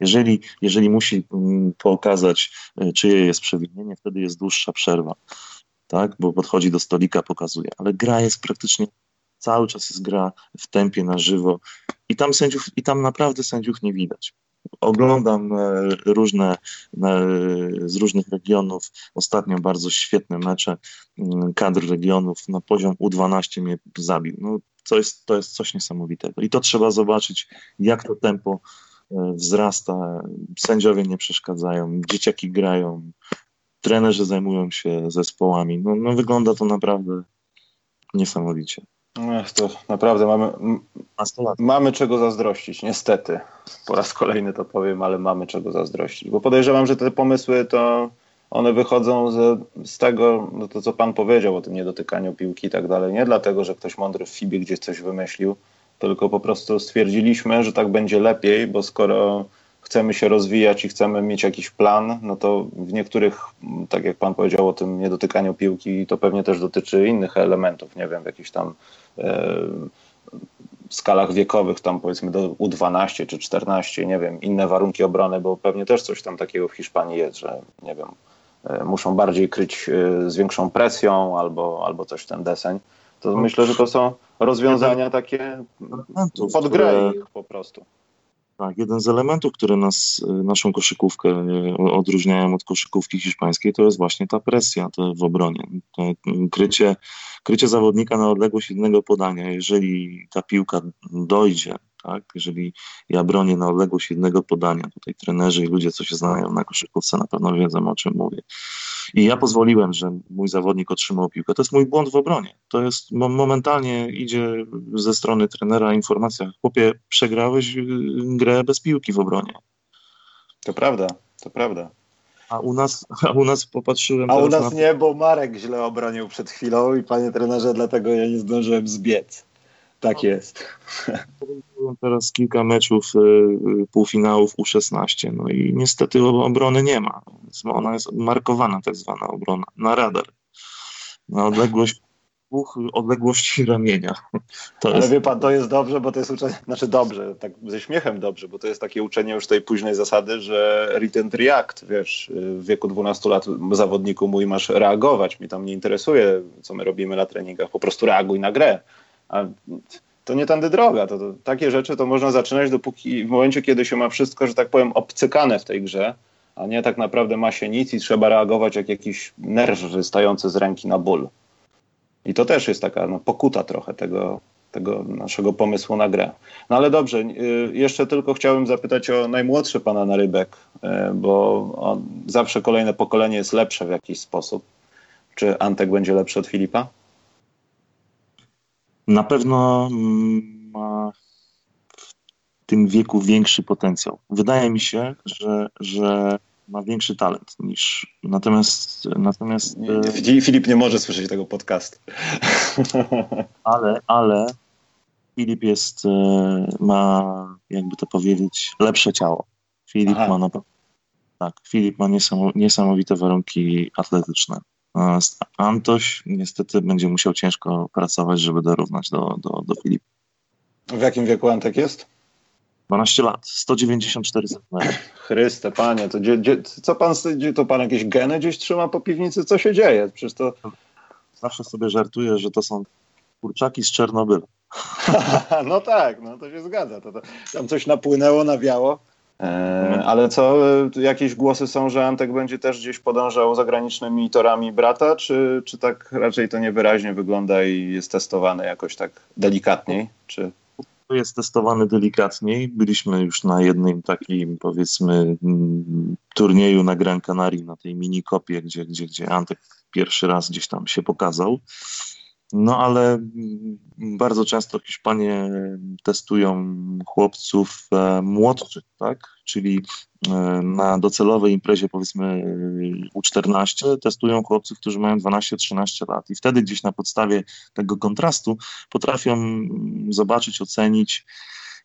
Jeżeli, jeżeli musi mm, pokazać, czyje jest przewinienie, wtedy jest dłuższa przerwa, tak? bo podchodzi do stolika, pokazuje. Ale gra jest praktycznie cały czas jest gra w tempie na żywo i tam sędziów, i tam naprawdę sędziów nie widać oglądam e, różne z różnych regionów. Ostatnio bardzo świetne mecze mm, kadr regionów na poziom U12 mnie zabił. No, to, jest, to jest coś niesamowitego. I to trzeba zobaczyć, jak to tempo e, wzrasta. Sędziowie nie przeszkadzają, dzieciaki grają, trenerzy zajmują się zespołami. No, no wygląda to naprawdę niesamowicie. Ech, to naprawdę mamy, mamy czego zazdrościć, niestety. Po raz kolejny to powiem, ale mamy czego zazdrościć. Bo podejrzewam, że te pomysły to one wychodzą z, z tego, no to co pan powiedział o tym niedotykaniu piłki i tak dalej. Nie dlatego, że ktoś mądry w FIBie gdzieś coś wymyślił, tylko po prostu stwierdziliśmy, że tak będzie lepiej, bo skoro chcemy się rozwijać i chcemy mieć jakiś plan, no to w niektórych, tak jak pan powiedział o tym niedotykaniu piłki, to pewnie też dotyczy innych elementów, nie wiem, jakichś tam skalach wiekowych, tam powiedzmy do U12 czy 14, nie wiem, inne warunki obrony, bo pewnie też coś tam takiego w Hiszpanii jest, że nie wiem, e, muszą bardziej kryć e, z większą presją albo, albo coś w ten deseń. To myślę, że to są rozwiązania takie pod grę ich po prostu. Tak, jeden z elementów, które nas, naszą koszykówkę e, odróżniają od koszykówki hiszpańskiej, to jest właśnie ta presja to w obronie. To krycie, krycie zawodnika na odległość jednego podania. Jeżeli ta piłka dojdzie tak? Jeżeli ja bronię na odległość jednego podania, tutaj trenerzy i ludzie, co się znają na koszykówce, na pewno wiedzą, o czym mówię. I ja pozwoliłem, że mój zawodnik otrzymał piłkę. To jest mój błąd w obronie. To jest momentalnie idzie ze strony trenera informacja, chłopie, przegrałeś y, grę bez piłki w obronie. To prawda, to prawda. A u nas, a u nas popatrzyłem. A u nas na... nie, bo Marek źle obronił przed chwilą i panie trenerze, dlatego ja nie zdążyłem zbiec. Tak jest. Teraz kilka meczów y, y, półfinałów U16, no i niestety obrony nie ma. Ona jest markowana, tak zwana obrona, na radar. Na odległość dwóch odległości ramienia. To Ale jest... wie pan, to jest dobrze, bo to jest uczenie, znaczy dobrze, tak ze śmiechem dobrze, bo to jest takie uczenie już tej późnej zasady, że return react, wiesz, w wieku 12 lat zawodniku mój masz reagować, mnie tam nie interesuje, co my robimy na treningach, po prostu reaguj na grę. A to nie tędy droga. To, to, takie rzeczy to można zaczynać dopóki w momencie, kiedy się ma wszystko, że tak powiem, obcykane w tej grze, a nie tak naprawdę ma się nic i trzeba reagować jak jakiś nerw wystający z ręki na ból. I to też jest taka no, pokuta trochę tego, tego naszego pomysłu na grę. No ale dobrze, y, jeszcze tylko chciałbym zapytać o najmłodszy pana na rybek, y, bo zawsze kolejne pokolenie jest lepsze w jakiś sposób. Czy Antek będzie lepszy od Filipa? Na pewno mm, ma w tym wieku większy potencjał. Wydaje mi się, że, że ma większy talent niż. Natomiast. natomiast Filip nie może słyszeć tego podcastu. Ale, ale Filip jest, e, ma, jakby to powiedzieć, lepsze ciało. Filip Aha. ma na tak, Filip ma niesamowite warunki atletyczne. Antoś niestety będzie musiał ciężko pracować, żeby dorównać do, do, do Filipa. W jakim wieku Antek jest? 12 lat, 194 cm. Chryste, panie, to gdzie, gdzie, co pan, to pan jakieś geny gdzieś trzyma po piwnicy? Co się dzieje? Przecież to... Zawsze sobie żartuję, że to są kurczaki z Czernobyla. no tak, no to się zgadza. To, to, tam coś napłynęło, nawiało. E, ale co, e, jakieś głosy są, że Antek będzie też gdzieś podążał zagranicznymi torami brata, czy, czy tak raczej to niewyraźnie wygląda i jest testowany jakoś tak delikatniej? Czy... Jest testowany delikatniej. Byliśmy już na jednym takim, powiedzmy, mm, turnieju na Gran Canaria, na tej mini kopie, gdzie, gdzie, gdzie Antek pierwszy raz gdzieś tam się pokazał. No ale bardzo często Hiszpanie testują chłopców e, młodszych, tak? Czyli e, na docelowej imprezie powiedzmy U14 testują chłopców, którzy mają 12-13 lat i wtedy gdzieś na podstawie tego kontrastu potrafią zobaczyć, ocenić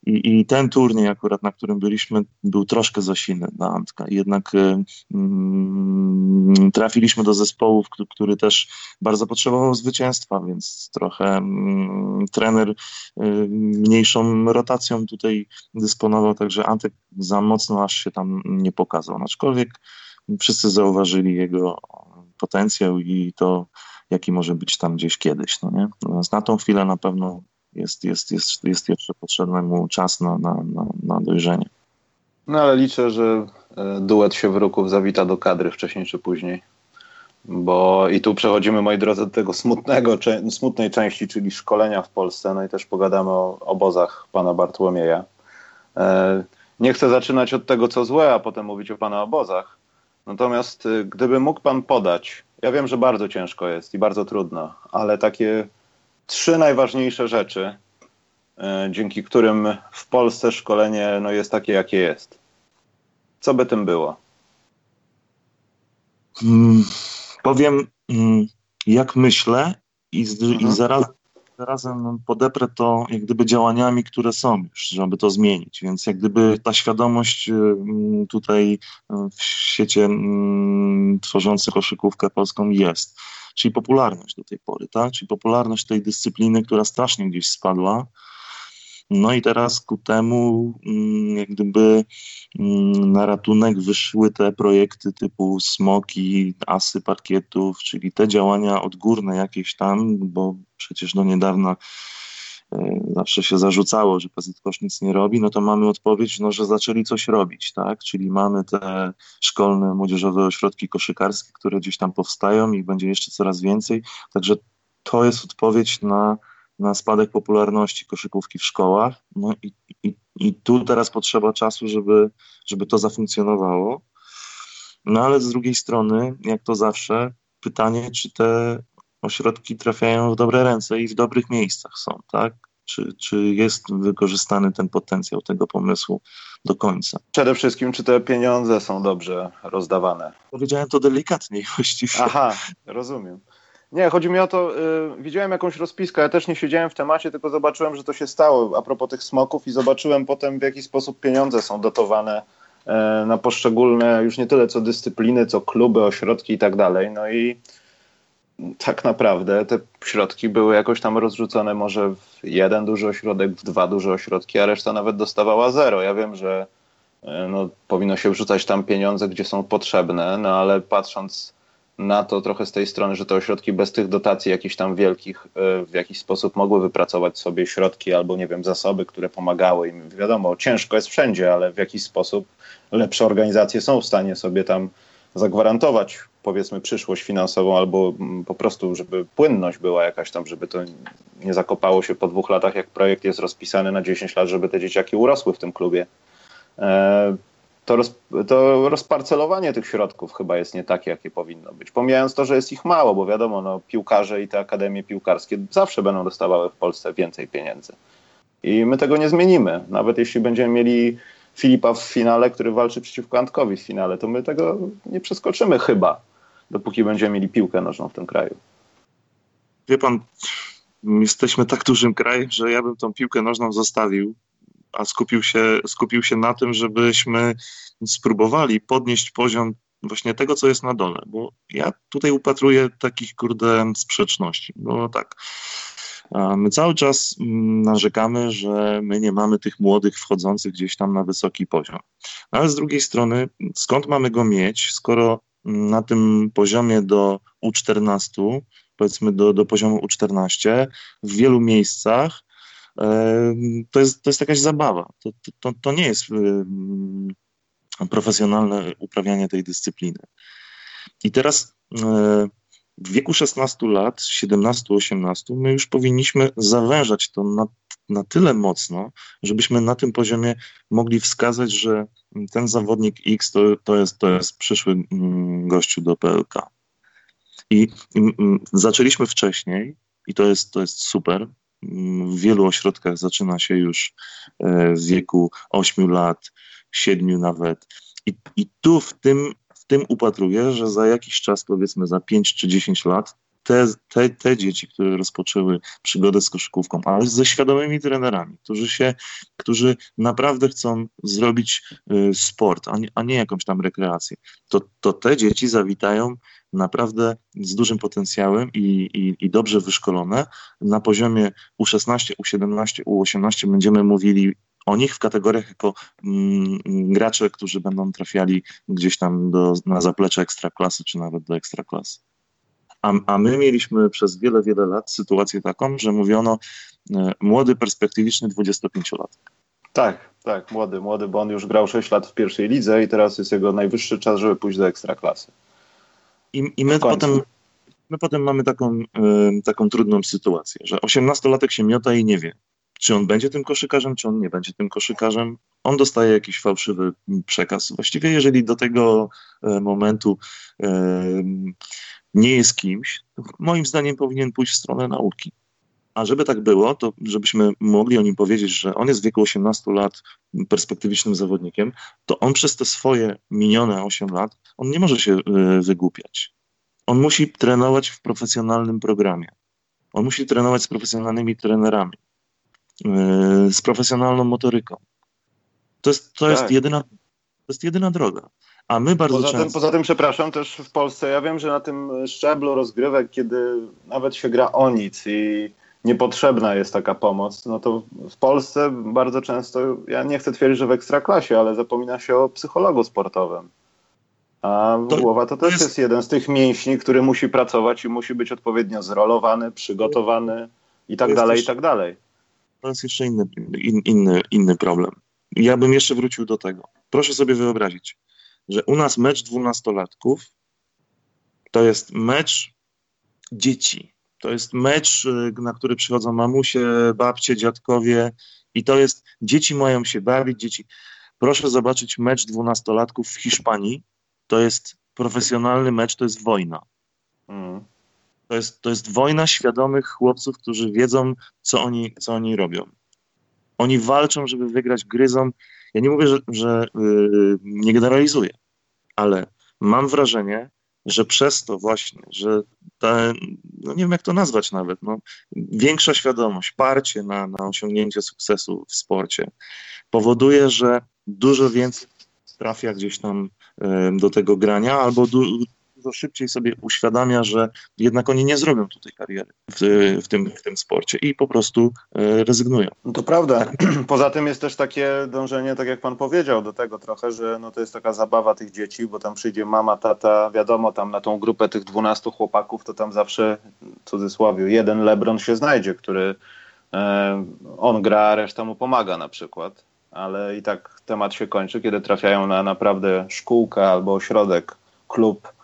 i, I, ten turniej akurat, na którym byliśmy, był troszkę za silny dla Antka. Jednak y, mm, trafiliśmy do zespołu, który też bardzo potrzebował zwycięstwa, więc trochę mm, trener y, mniejszą rotacją tutaj dysponował, także Antek za mocno aż się tam nie pokazał. Aczkolwiek wszyscy zauważyli jego potencjał i to, jaki może być tam gdzieś kiedyś. No nie? Natomiast na tą chwilę na pewno jest, jest, jest, jest jeszcze potrzebny mu czas na, na, na, na dojrzenie. No ale liczę, że e, duet się wróków zawita do kadry wcześniej czy później. Bo i tu przechodzimy, moi drodzy, do tego smutnego, smutnej części, czyli szkolenia w Polsce. No i też pogadamy o obozach pana Bartłomieja. E, nie chcę zaczynać od tego, co złe, a potem mówić o pana obozach. Natomiast e, gdyby mógł pan podać, ja wiem, że bardzo ciężko jest i bardzo trudno, ale takie trzy najważniejsze rzeczy, e, dzięki którym w Polsce szkolenie no, jest takie, jakie jest. Co by tym było? Hmm, powiem, hmm, jak myślę i, z, mhm. i zaraz, zarazem podeprę to jak gdyby działaniami, które są już, żeby to zmienić. Więc jak gdyby ta świadomość hmm, tutaj w świecie tworzący koszykówkę polską jest czyli popularność do tej pory, tak? czyli popularność tej dyscypliny, która strasznie gdzieś spadła. No i teraz ku temu mm, jak gdyby mm, na ratunek wyszły te projekty typu smoki, asy parkietów, czyli te działania odgórne jakieś tam, bo przecież do niedawna zawsze się zarzucało, że PZKosz nic nie robi, no to mamy odpowiedź, no, że zaczęli coś robić, tak? Czyli mamy te szkolne, młodzieżowe ośrodki koszykarskie, które gdzieś tam powstają i będzie jeszcze coraz więcej. Także to jest odpowiedź na na spadek popularności koszykówki w szkołach. No i, i, i tu teraz potrzeba czasu, żeby, żeby to zafunkcjonowało. No ale z drugiej strony, jak to zawsze, pytanie, czy te ośrodki trafiają w dobre ręce i w dobrych miejscach są, tak? Czy, czy jest wykorzystany ten potencjał tego pomysłu do końca? Przede wszystkim, czy te pieniądze są dobrze rozdawane? Powiedziałem to delikatniej właściwie. Aha, rozumiem. Nie, chodzi mi o to, y, widziałem jakąś rozpiskę, ja też nie siedziałem w temacie, tylko zobaczyłem, że to się stało a propos tych smoków i zobaczyłem potem w jaki sposób pieniądze są dotowane y, na poszczególne, już nie tyle co dyscypliny, co kluby, ośrodki i tak dalej. No i tak naprawdę te środki były jakoś tam rozrzucone może w jeden duży ośrodek, w dwa duże ośrodki, a reszta nawet dostawała zero. Ja wiem, że y, no, powinno się wrzucać tam pieniądze, gdzie są potrzebne, no ale patrząc na to trochę z tej strony, że te ośrodki bez tych dotacji jakichś tam wielkich e, w jakiś sposób mogły wypracować sobie środki albo nie wiem, zasoby, które pomagały im. Wiadomo, ciężko jest wszędzie, ale w jakiś sposób lepsze organizacje są w stanie sobie tam zagwarantować powiedzmy przyszłość finansową albo mm, po prostu, żeby płynność była jakaś tam, żeby to nie zakopało się po dwóch latach, jak projekt jest rozpisany na 10 lat, żeby te dzieciaki urosły w tym klubie. E, to, roz, to rozparcelowanie tych środków chyba jest nie takie, jakie powinno być. Pomijając to, że jest ich mało, bo wiadomo, no, piłkarze i te akademie piłkarskie zawsze będą dostawały w Polsce więcej pieniędzy. I my tego nie zmienimy. Nawet jeśli będziemy mieli Filipa w finale, który walczy przeciwko Antkowi w finale, to my tego nie przeskoczymy chyba, dopóki będziemy mieli piłkę nożną w tym kraju. Wie pan, jesteśmy tak dużym krajem, że ja bym tą piłkę nożną zostawił a skupił się, skupił się na tym, żebyśmy spróbowali podnieść poziom właśnie tego, co jest na dole, bo ja tutaj upatruję takich, kurde, sprzeczności, bo tak, my cały czas mm, narzekamy, że my nie mamy tych młodych wchodzących gdzieś tam na wysoki poziom. Ale z drugiej strony, skąd mamy go mieć, skoro na tym poziomie do U14, powiedzmy do, do poziomu U14, w wielu miejscach to jest, to jest jakaś zabawa. To, to, to nie jest profesjonalne uprawianie tej dyscypliny. I teraz e, w wieku 16 lat, 17-18, my już powinniśmy zawężać to na, na tyle mocno, żebyśmy na tym poziomie mogli wskazać, że ten zawodnik X to, to, jest, to jest przyszły gościu do PLK. I, i zaczęliśmy wcześniej, i to jest, to jest super, w wielu ośrodkach zaczyna się już e, w wieku 8 lat, 7 nawet. I, i tu w tym, tym upatruję, że za jakiś czas, powiedzmy za 5 czy 10 lat, te, te, te dzieci, które rozpoczęły przygodę z koszykówką, ale ze świadomymi trenerami, którzy się, którzy naprawdę chcą zrobić y, sport, a nie, a nie jakąś tam rekreację, to, to te dzieci zawitają naprawdę z dużym potencjałem i, i, i dobrze wyszkolone. Na poziomie U16, U17, U18 będziemy mówili o nich w kategoriach jako mm, gracze, którzy będą trafiali gdzieś tam do, na zaplecze ekstraklasy, czy nawet do ekstraklasy. A, a my mieliśmy przez wiele, wiele lat sytuację taką, że mówiono e, młody, perspektywiczny 25-latek. Tak, tak, młody, młody, bo on już grał 6 lat w pierwszej lidze i teraz jest jego najwyższy czas, żeby pójść do ekstraklasy. I, i my, potem, my potem mamy taką, y, taką trudną sytuację, że 18-latek się miota i nie wie, czy on będzie tym koszykarzem, czy on nie będzie tym koszykarzem. On dostaje jakiś fałszywy przekaz. Właściwie, jeżeli do tego y, momentu y, nie jest kimś, moim zdaniem powinien pójść w stronę nauki. A żeby tak było, to żebyśmy mogli o nim powiedzieć, że on jest w wieku 18 lat perspektywicznym zawodnikiem, to on przez te swoje minione 8 lat, on nie może się e, wygłupiać. On musi trenować w profesjonalnym programie. On musi trenować z profesjonalnymi trenerami, e, z profesjonalną motoryką. To jest, to jest, tak. jedyna, to jest jedyna droga. A my bardzo poza często... Tym, poza tym, przepraszam, też w Polsce, ja wiem, że na tym szczeblu rozgrywek, kiedy nawet się gra o nic i niepotrzebna jest taka pomoc, no to w Polsce bardzo często, ja nie chcę twierdzić, że w ekstraklasie, ale zapomina się o psychologu sportowym. A to, głowa to też jest... jest jeden z tych mięśni, który musi pracować i musi być odpowiednio zrolowany, przygotowany i tak dalej, i tak dalej. To jest jeszcze inny, in, inny, inny problem. Ja bym jeszcze wrócił do tego. Proszę sobie wyobrazić, że u nas mecz dwunastolatków to jest mecz dzieci. To jest mecz, y, na który przychodzą mamusie, babcie, dziadkowie i to jest, dzieci mają się bawić, dzieci. Proszę zobaczyć mecz dwunastolatków w Hiszpanii. To jest profesjonalny mecz, to jest wojna. Mm. To, jest, to jest wojna świadomych chłopców, którzy wiedzą, co oni, co oni robią. Oni walczą, żeby wygrać, gryzą. Ja nie mówię, że, że yy, nie generalizuję, ale mam wrażenie, że przez to właśnie, że ta, no nie wiem jak to nazwać nawet, no, większa świadomość, parcie na, na osiągnięcie sukcesu w sporcie powoduje, że dużo więcej trafia gdzieś tam do tego grania, albo du, dużo szybciej sobie uświadamia, że jednak oni nie zrobią tutaj kariery w, w, tym, w tym sporcie i po prostu e, rezygnują. No to prawda. Poza tym jest też takie dążenie, tak jak pan powiedział, do tego trochę, że no to jest taka zabawa tych dzieci, bo tam przyjdzie mama, tata, wiadomo, tam na tą grupę tych dwunastu chłopaków, to tam zawsze, w cudzysłowie, jeden Lebron się znajdzie, który e, on gra, a reszta mu pomaga na przykład. Ale i tak temat się kończy, kiedy trafiają na naprawdę szkółkę albo ośrodek, klub,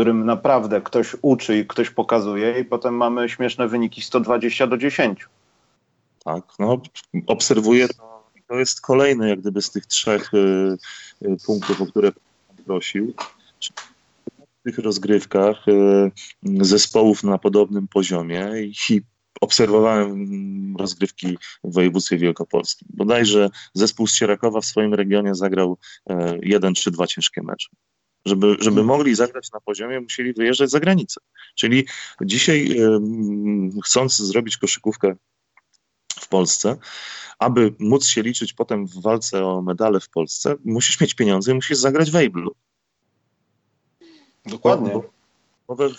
którym naprawdę ktoś uczy i ktoś pokazuje i potem mamy śmieszne wyniki 120 do 10. Tak, no obserwuję to. To jest kolejny jak gdyby z tych trzech y, y, punktów, o które prosił. W tych rozgrywkach y, zespołów na podobnym poziomie i obserwowałem rozgrywki w województwie wielkopolskim. Bodajże zespół z Sierakowa w swoim regionie zagrał e, jeden czy dwa ciężkie mecze. Żeby, żeby mogli zagrać na poziomie, musieli wyjeżdżać za granicę. Czyli dzisiaj, chcąc zrobić koszykówkę w Polsce, aby móc się liczyć potem w walce o medale w Polsce, musisz mieć pieniądze i musisz zagrać w. Dokładnie.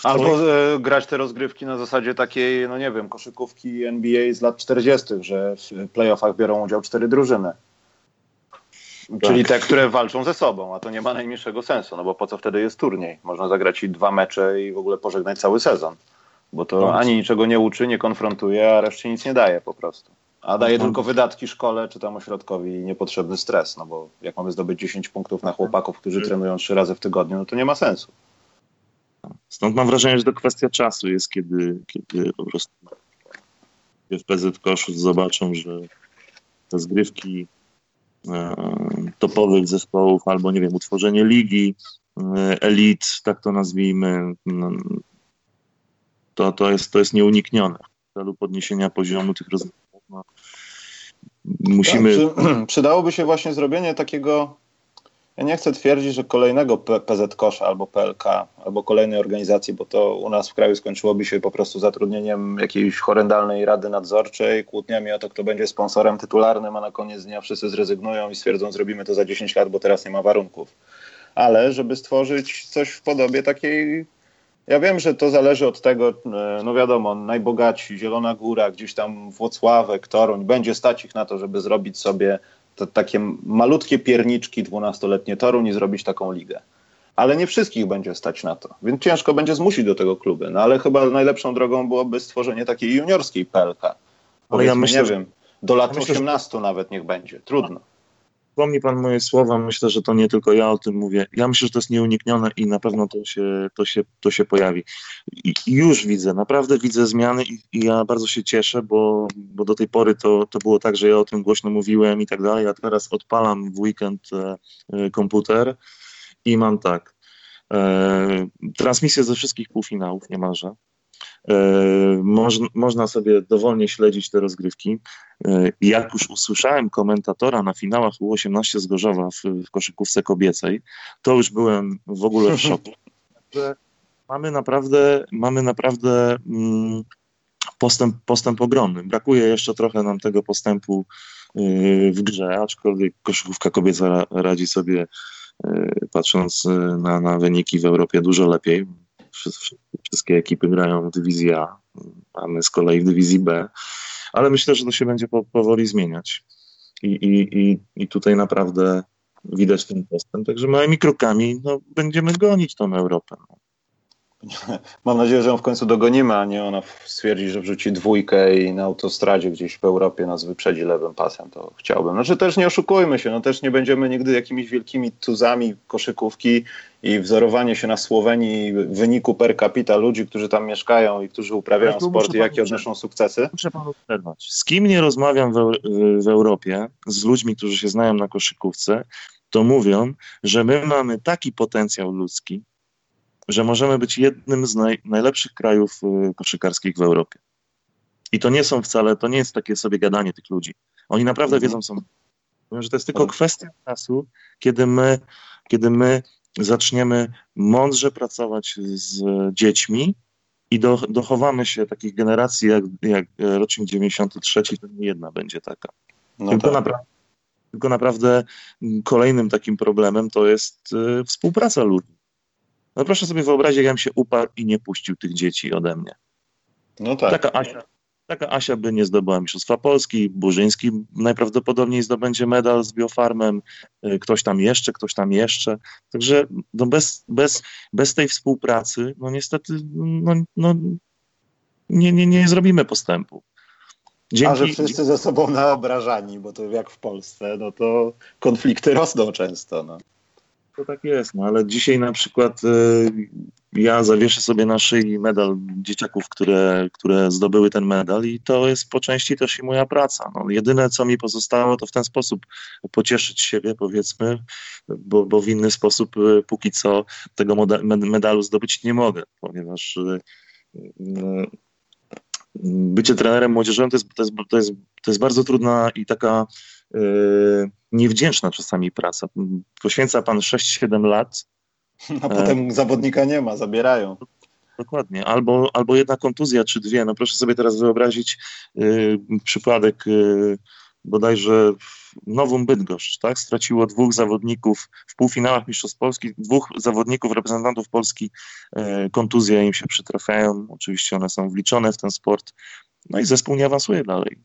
Albo e, grać te rozgrywki na zasadzie takiej, no nie wiem, koszykówki NBA z lat 40., że w playoffach biorą udział cztery drużyny. Czyli te, które walczą ze sobą, a to nie ma najmniejszego sensu, no bo po co wtedy jest turniej? Można zagrać i dwa mecze i w ogóle pożegnać cały sezon, bo to no. ani niczego nie uczy, nie konfrontuje, a reszcie nic nie daje po prostu. A daje no. tylko wydatki szkole czy tam ośrodkowi i niepotrzebny stres, no bo jak mamy zdobyć 10 punktów na chłopaków, którzy mhm. trenują trzy razy w tygodniu, no to nie ma sensu. Stąd mam wrażenie, że to kwestia czasu jest, kiedy, kiedy po prostu w PZ Koszów zobaczą, że te zgrywki topowych zespołów, albo nie wiem, utworzenie ligi, e, elit, tak to nazwijmy, no, to, to, jest, to jest nieuniknione. W celu podniesienia poziomu tych rozwiązań. No, musimy... Tak, przydałoby się właśnie zrobienie takiego ja nie chcę twierdzić, że kolejnego PZ Kosza albo PLK, albo kolejnej organizacji, bo to u nas w kraju skończyłoby się po prostu zatrudnieniem jakiejś horrendalnej rady nadzorczej, kłótniami o to, kto będzie sponsorem tytularnym, a na koniec dnia wszyscy zrezygnują i stwierdzą, zrobimy to za 10 lat, bo teraz nie ma warunków. Ale żeby stworzyć coś w podobie takiej ja wiem, że to zależy od tego, e, no wiadomo, najbogatsi, Zielona Góra, gdzieś tam Włocławek, Toruń, będzie stać ich na to, żeby zrobić sobie to takie malutkie pierniczki dwunastoletnie Toruń i zrobić taką ligę. Ale nie wszystkich będzie stać na to, więc ciężko będzie zmusić do tego kluby. No ale chyba najlepszą drogą byłoby stworzenie takiej juniorskiej PLK. Ale ja myślę, nie wiem, do lat ja myślę, 18 że... nawet niech będzie. Trudno. Wspomni pan moje słowa, myślę, że to nie tylko ja o tym mówię. Ja myślę, że to jest nieuniknione i na pewno to się, to się, to się pojawi. I, już widzę, naprawdę widzę zmiany i, i, ja bardzo się cieszę, bo, bo do tej pory to, to było tak, że ja o tym głośno mówiłem i tak dalej, a teraz odpalam w weekend e, e, komputer i mam tak. E, transmisję ze wszystkich półfinałów niemalże. E, można, można sobie dowolnie śledzić te rozgrywki. E, jak już usłyszałem komentatora na finałach U18 z Gorzowa w, w koszykówce kobiecej, to już byłem w ogóle w szoku. mamy naprawdę, mamy naprawdę mm, postęp, postęp ogromny. Brakuje jeszcze trochę nam tego postępu e, w grze, aczkolwiek koszykówka kobieca radzi sobie, patrząc na, na wyniki w Europie, dużo lepiej Wszystkie ekipy grają w dywizji A, a my z kolei w dywizji B, ale myślę, że to się będzie powoli zmieniać. I, i, i, i tutaj naprawdę widać ten postęp. Także małymi krokami no, będziemy gonić tą Europę. No. Mam nadzieję, że ją w końcu dogonimy, a nie ona stwierdzi, że wrzuci dwójkę i na autostradzie gdzieś w Europie nas wyprzedzi lewym pasem. To chciałbym. Znaczy też nie oszukujmy się, no też nie będziemy nigdy jakimiś wielkimi tuzami koszykówki i wzorowanie się na Słowenii wyniku per capita ludzi, którzy tam mieszkają i którzy uprawiają sport i jakie odnoszą sukcesy. Muszę panu przerwać. Z kim nie rozmawiam w, w Europie, z ludźmi, którzy się znają na koszykówce, to mówią, że my mamy taki potencjał ludzki, że możemy być jednym z naj, najlepszych krajów y, koszykarskich w Europie. I to nie są wcale, to nie jest takie sobie gadanie tych ludzi. Oni naprawdę mhm. wiedzą, są, że to jest tylko kwestia czasu, kiedy my, kiedy my zaczniemy mądrze pracować z dziećmi i do, dochowamy się takich generacji jak, jak rocznik 93, to nie jedna będzie taka. No tylko, tak. naprawdę, tylko naprawdę kolejnym takim problemem to jest y, współpraca ludzi. No proszę sobie wyobrazić, jak ja bym się uparł i nie puścił tych dzieci ode mnie. No tak. Taka Asia, taka Asia by nie zdobyła Mistrzostwa Polski, Burzyński najprawdopodobniej zdobędzie medal z biofarmem, y, ktoś tam jeszcze, ktoś tam jeszcze. Także no bez, bez, bez tej współpracy, no niestety, no, no nie, nie, nie zrobimy postępu. Dzięki... A że wszyscy ze sobą naobrażani, bo to jak w Polsce, no to konflikty rosną często. No to tak jest, no ale dzisiaj na przykład y, ja zawieszę sobie na szyi medal dzieciaków, które, które zdobyły ten medal i to jest po części też i moja praca. No, jedyne, co mi pozostało, to w ten sposób pocieszyć siebie, powiedzmy, bo, bo w inny sposób y, póki co tego medalu zdobyć nie mogę, ponieważ y, bycie trenerem młodzieżowym to jest, to jest, to jest, to jest bardzo trudna i taka yy, niewdzięczna czasami praca. Poświęca pan 6-7 lat. A potem e... zawodnika nie ma, zabierają. Dokładnie. Albo, albo jedna kontuzja, czy dwie. No proszę sobie teraz wyobrazić yy, przypadek yy, bodajże Nową Bydgoszcz, tak? Straciło dwóch zawodników w półfinałach Mistrzostw Polski, dwóch zawodników, reprezentantów Polski, yy, kontuzje im się przytrafiają. Oczywiście one są wliczone w ten sport. No i zespół nie awansuje dalej.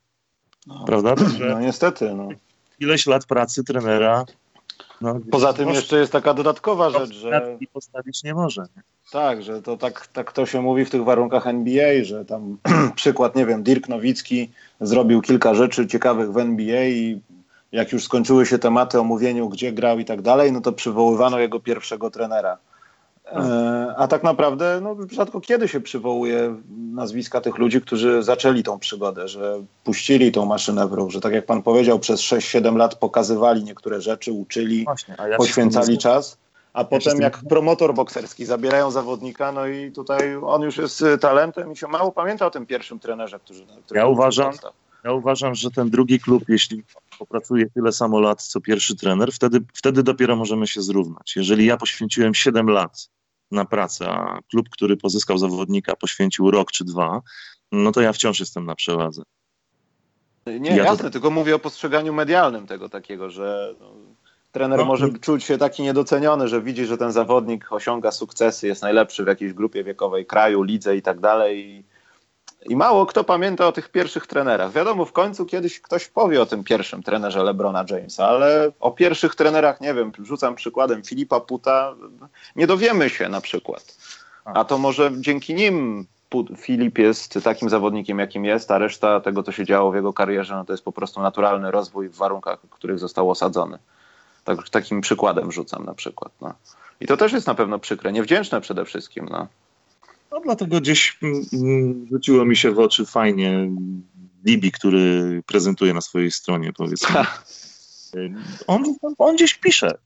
No, Prawda? no niestety. No ileś lat pracy trenera. No, Poza tym jeszcze jest taka dodatkowa rzecz, że... Postawić nie może. Nie? Tak, że to tak, tak to się mówi w tych warunkach NBA, że tam przykład, nie wiem, Dirk Nowicki zrobił kilka rzeczy ciekawych w NBA i jak już skończyły się tematy o mówieniu, gdzie grał i tak dalej, no to przywoływano jego pierwszego trenera. E, a tak naprawdę no, rzadko kiedy się przywołuje nazwiska tych ludzi, którzy zaczęli tą przygodę, że puścili tą maszynę w ruch, że tak jak pan powiedział, przez 6-7 lat pokazywali niektóre rzeczy, uczyli, Właśnie, ja poświęcali czas, a ja potem jak promotor bokserski zabierają zawodnika, no i tutaj on już jest talentem i się mało pamięta o tym pierwszym trenerze, który... który ja uważam, ja uważam, że ten drugi klub, jeśli popracuje tyle samo lat, co pierwszy trener, wtedy, wtedy dopiero możemy się zrównać. Jeżeli ja poświęciłem 7 lat na pracę, a klub, który pozyskał zawodnika, poświęcił rok czy dwa, no to ja wciąż jestem na przewadze. Nie, ja jasne, to... tylko mówię o postrzeganiu medialnym tego takiego, że no, trener no, może no. czuć się taki niedoceniony, że widzi, że ten zawodnik osiąga sukcesy, jest najlepszy w jakiejś grupie wiekowej kraju, lidze i tak dalej i mało kto pamięta o tych pierwszych trenerach. Wiadomo, w końcu kiedyś ktoś powie o tym pierwszym trenerze LeBrona Jamesa, ale o pierwszych trenerach, nie wiem, rzucam przykładem Filipa Puta, nie dowiemy się na przykład. A to może dzięki nim Filip jest takim zawodnikiem, jakim jest, a reszta tego, co się działo w jego karierze, no to jest po prostu naturalny rozwój w warunkach, w których został osadzony. Tak, takim przykładem rzucam na przykład. No. I to też jest na pewno przykre, niewdzięczne przede wszystkim. No. No dlatego gdzieś mm, mm, rzuciło mi się w oczy fajnie Libi, który prezentuje na swojej stronie, powiedzmy. On, on gdzieś pisze,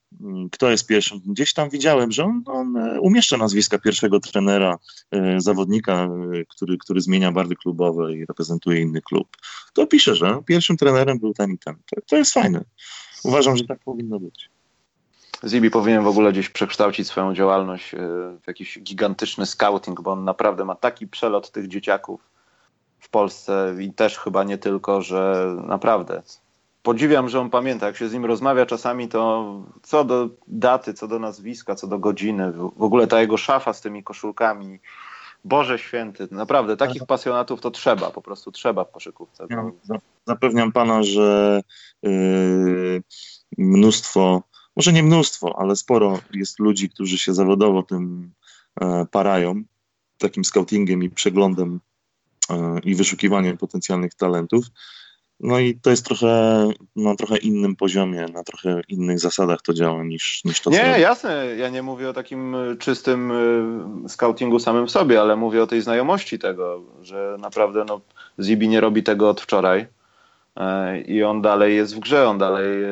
kto jest pierwszym. Gdzieś tam widziałem, że on, on e, umieszcza nazwiska pierwszego trenera, e, zawodnika, e, który, który zmienia barwy klubowe i reprezentuje inny klub. To pisze, że pierwszym trenerem był ten i ten. To, to jest fajne. Uważam, że tak powinno być. Zibi powinien w ogóle gdzieś przekształcić swoją działalność e, w jakiś gigantyczny scouting, bo on naprawdę ma taki przelot tych dzieciaków w Polsce i też chyba nie tylko, że naprawdę podziwiam, że on pamięta. Jak się z nim rozmawia czasami, to co do daty, co do nazwiska, co do godziny, w ogóle ta jego szafa z tymi koszulkami. Boże święty, naprawdę takich pasjonatów to trzeba, po prostu trzeba w koszykówce. Ja zapewniam pana, że yy, mnóstwo, może nie mnóstwo, ale sporo jest ludzi, którzy się zawodowo tym e, parają, takim scoutingiem i przeglądem e, i wyszukiwaniem potencjalnych talentów. No i to jest trochę na trochę innym poziomie, na trochę innych zasadach to działa niż, niż to, Nie, co... jasne, ja nie mówię o takim y, czystym scoutingu samym w sobie, ale mówię o tej znajomości tego, że naprawdę no, Zibi nie robi tego od wczoraj. e, i on dalej jest w grze, on dalej e,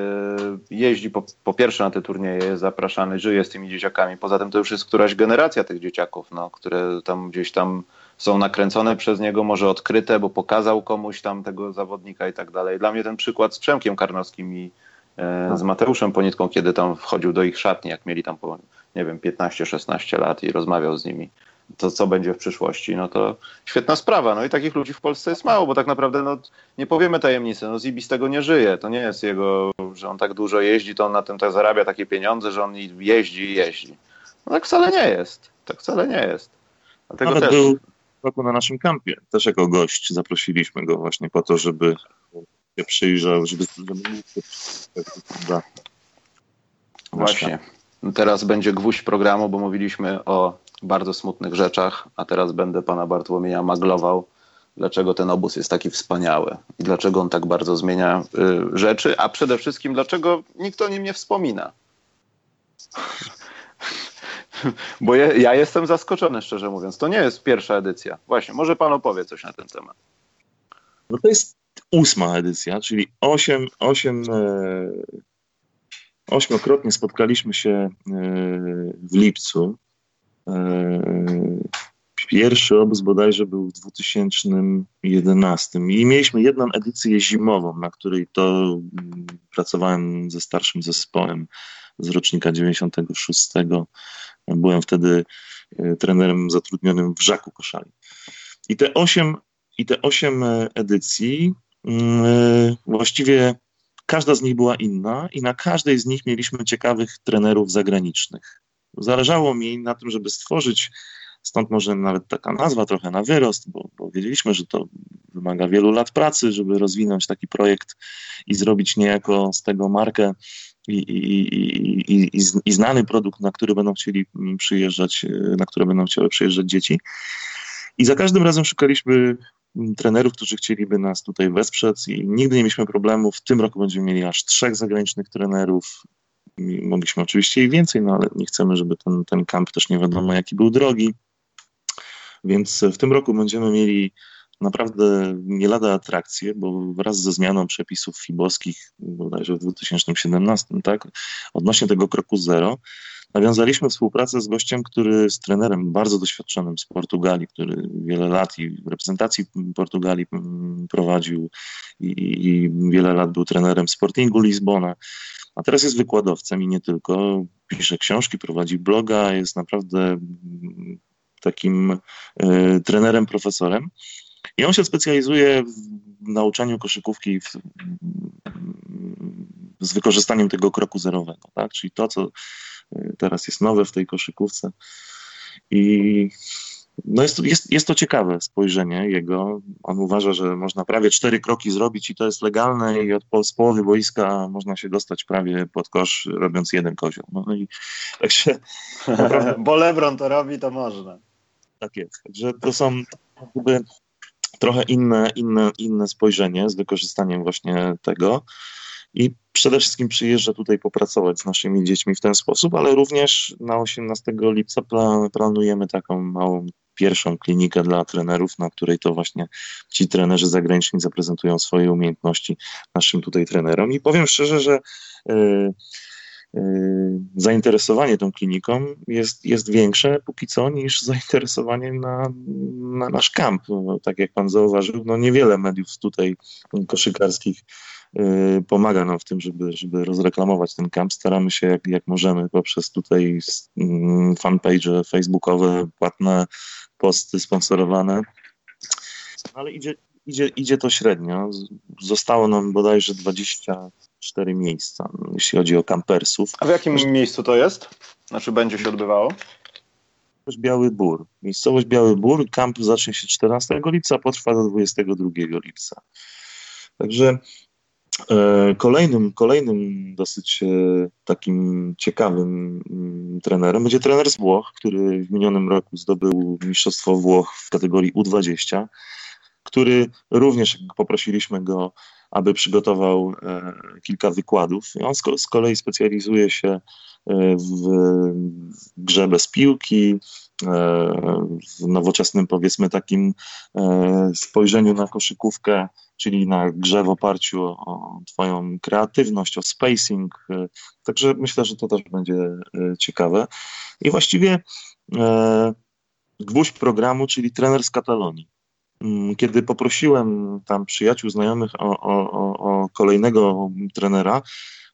jeździ po, po pierwsze na te turnieje, jest zapraszany, żyje z tymi dzieciakami. Poza tym to już jest któraś generacja tych dzieciaków, no, które tam gdzieś tam są nakręcone przez niego, może odkryte, bo pokazał komuś tam tego zawodnika i tak dalej. Dla mnie ten przykład z Przemkiem Karnowskim i e, z Mateuszem Ponitką, kiedy tam wchodził do ich szatni, jak mieli tam po, nie wiem, 15-16 lat i rozmawiał z nimi, to co będzie w przyszłości, no to świetna sprawa. No i takich ludzi w Polsce jest mało, bo tak naprawdę no, nie powiemy tajemnicy, no Zibi z tego nie żyje. To nie jest jego, że on tak dużo jeździ, to on na tym tak zarabia takie pieniądze, że on jeździ i jeździ. No tak wcale nie jest. Tak wcale nie jest. Dlatego Nawet też... był roku na naszym kampie. Też jako gość zaprosiliśmy go właśnie po to, żeby się przyjrzał, żeby... Właśnie. Teraz będzie gwóźdź programu, bo mówiliśmy o bardzo smutnych rzeczach, a teraz będę pana Bartłomieja maglował, dlaczego ten obóz jest taki wspaniały i dlaczego on tak bardzo zmienia y, rzeczy, a przede wszystkim dlaczego nikt o nim nie wspomina. Bo je, ja jestem zaskoczony, szczerze mówiąc. To nie jest pierwsza edycja. Właśnie, może pan opowie coś na ten temat. No to jest ósma edycja, czyli osiem, osiem, e, ośmiokrotnie spotkaliśmy się e, w lipcu. E, pierwszy obóz bodajże był w 2011 i mieliśmy jedną edycję zimową, na której to mm, pracowałem ze starszym zespołem z rocznika 96 Byłem wtedy e, trenerem zatrudnionym w Żaku Koszali. I te osiem, i te osiem e, edycji, e, właściwie każda z nich była inna i na każdej z nich mieliśmy ciekawych trenerów zagranicznych. Zależało mi na tym, żeby stworzyć, stąd może nawet taka nazwa trochę na wyrost, bo, bo wiedzieliśmy, że to wymaga wielu lat pracy, żeby rozwinąć taki projekt i zrobić niejako z tego markę i, i, i, i, znany produkt, na który będą chcieli mm, przyjeżdżać, e, na które będą chciały przyjeżdżać dzieci. I za każdym razem szukaliśmy mm, trenerów, którzy chcieliby nas tutaj wesprzeć i nigdy nie mieliśmy problemów. W tym roku będziemy mieli aż trzech zagranicznych trenerów. Mogliśmy oczywiście i więcej, no ale nie chcemy, żeby ten, ten kamp też nie wiadomo jaki był drogi. Więc w tym roku będziemy mieli naprawdę nie lada atrakcje, bo wraz ze zmianą przepisów FIBowskich, bodajże w 2017, tak, odnośnie tego kroku zero, nawiązaliśmy współpracę z gościem, który z trenerem bardzo doświadczonym z Portugalii, który wiele lat i w reprezentacji Portugalii prowadził i, i wiele lat był trenerem Sportingu Lizbona, a teraz jest wykładowcem i nie tylko. Pisze książki, prowadzi bloga, jest naprawdę takim y, trenerem, profesorem. I on się specjalizuje w nauczaniu koszykówki w, z wykorzystaniem tego kroku zerowego, tak? czyli to, co y, teraz jest nowe w tej koszykówce. I no jest, jest, jest to ciekawe spojrzenie jego. On uważa, że można prawie cztery kroki zrobić i to jest legalne i od z połowy boiska można się dostać prawie pod kosz, robiąc jeden kozioł. No i tak się... Naprawdę... Bo Lebron to robi, to można. Tak jest. Także to są jakby trochę inne, inne, inne spojrzenie z wykorzystaniem właśnie tego. I przede wszystkim przyjeżdża tutaj popracować z naszymi dziećmi w ten sposób, ale również na 18 lipca planujemy taką małą pierwszą klinikę dla trenerów, na której to właśnie ci trenerzy zagraniczni zaprezentują swoje umiejętności naszym tutaj trenerom. I powiem szczerze, że yy, Y, zainteresowanie tą kliniką jest, jest większe póki co niż zainteresowanie na, na nasz kamp. No, tak jak pan zauważył, no niewiele mediów tutaj koszykarskich pomaga nam w tym, żeby, żeby rozreklamować ten kamp. Staramy się jak, jak możemy poprzez tutaj mm, fanpage facebookowe, płatne posty sponsorowane. Ale idzie, idzie, idzie to średnio. Zostało nam bodajże 24 miejsca, jeśli chodzi o kampersów. A w jakim miejscu to jest? Znaczy będzie się odbywało? Biały Bór. Miejscowość Biały Bór. Kamp zacznie się 14 lipca, potrwa do 22 lipca. Także kolejnym, kolejnym dosyć e, takim ciekawym mm, trenerem będzie trener z Włoch, który w minionym roku zdobył Mistrzostwo Włoch w kategorii U20, który również poprosiliśmy go, aby przygotował e, kilka wykładów. On z kolei specjalizuje się w grze bez piłki, w nowoczesnym, powiedzmy, takim spojrzeniu na koszykówkę czyli na grze w oparciu o Twoją kreatywność, o spacing. E, także myślę, że to też będzie e, ciekawe. I właściwie e, gwóźdź programu, czyli trener z Katalonii. Mm, kiedy poprosiłem tam przyjaciół, znajomych o, o, o kolejnego trenera,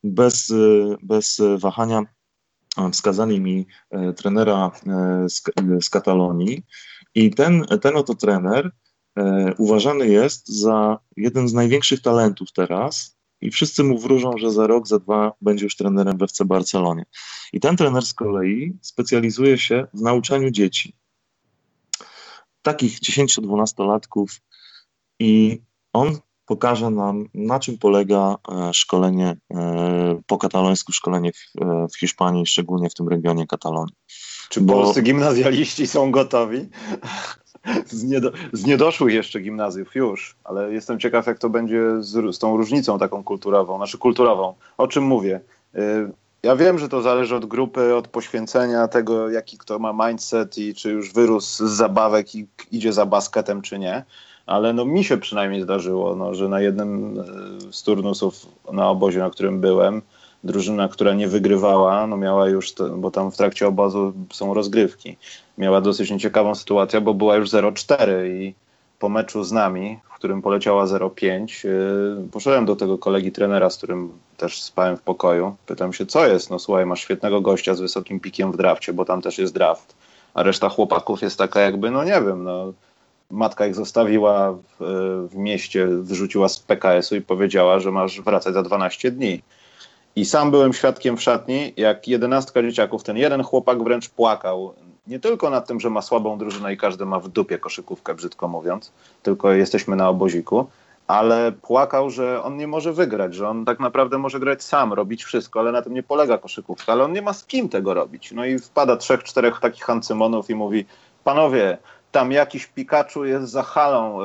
bez, bez wahania wskazali mi trenera z, z Katalonii. I ten, ten oto trener E, uważany jest za jeden z największych talentów teraz i wszyscy mu wróżą, że za rok, za dwa będzie już trenerem w FC Barcelonie. I ten trener z kolei specjalizuje się w nauczaniu dzieci. Takich 10-12-latków i on pokaże nam, na czym polega e, szkolenie e, po katalońsku, szkolenie w, w Hiszpanii, szczególnie w tym regionie Katalonii. Czy Bo... polscy gimnazjaliści są gotowi? z, niedo, z niedoszłych jeszcze gimnazjów już, ale jestem ciekaw, jak to będzie z, z tą różnicą taką kulturową, znaczy kulturową. O czym mówię? Ja wiem, że to zależy od grupy, od poświęcenia tego, jaki kto ma mindset i czy już wyrósł z zabawek i idzie za basketem, czy nie. Ale no mi się przynajmniej zdarzyło, no, że na jednym y, z turnusów na obozie, na którym byłem, drużyna, która nie wygrywała, no miała już, bo tam w trakcie obozu są rozgrywki, miała dosyć nieciekawą sytuację, bo była już 0-4 i po meczu z nami, w którym poleciała 0-5, yy, poszedłem do tego kolegi trenera, z którym też spałem w pokoju. Pytam się, co jest? No słuchaj, masz świetnego gościa z wysokim pikiem w drafcie, bo tam też jest draft, a reszta chłopaków jest taka jakby, no nie wiem, no matka ich zostawiła w, w mieście, wyrzuciła z PKS-u i powiedziała, że masz wracać za 12 dni. I sam byłem świadkiem w szatni, jak jedenastka dzieciaków, ten jeden chłopak wręcz płakał. Nie tylko nad tym, że ma słabą drużynę i każdy ma w dupie koszykówkę, brzydko mówiąc, tylko jesteśmy na oboziku, ale płakał, że on nie może wygrać, że on tak naprawdę może grać sam, robić wszystko, ale na tym nie polega koszykówka, ale on nie ma z kim tego robić. No i wpada trzech, czterech takich hancymonów i mówi, panowie, tam jakiś Pikachu jest za halą y,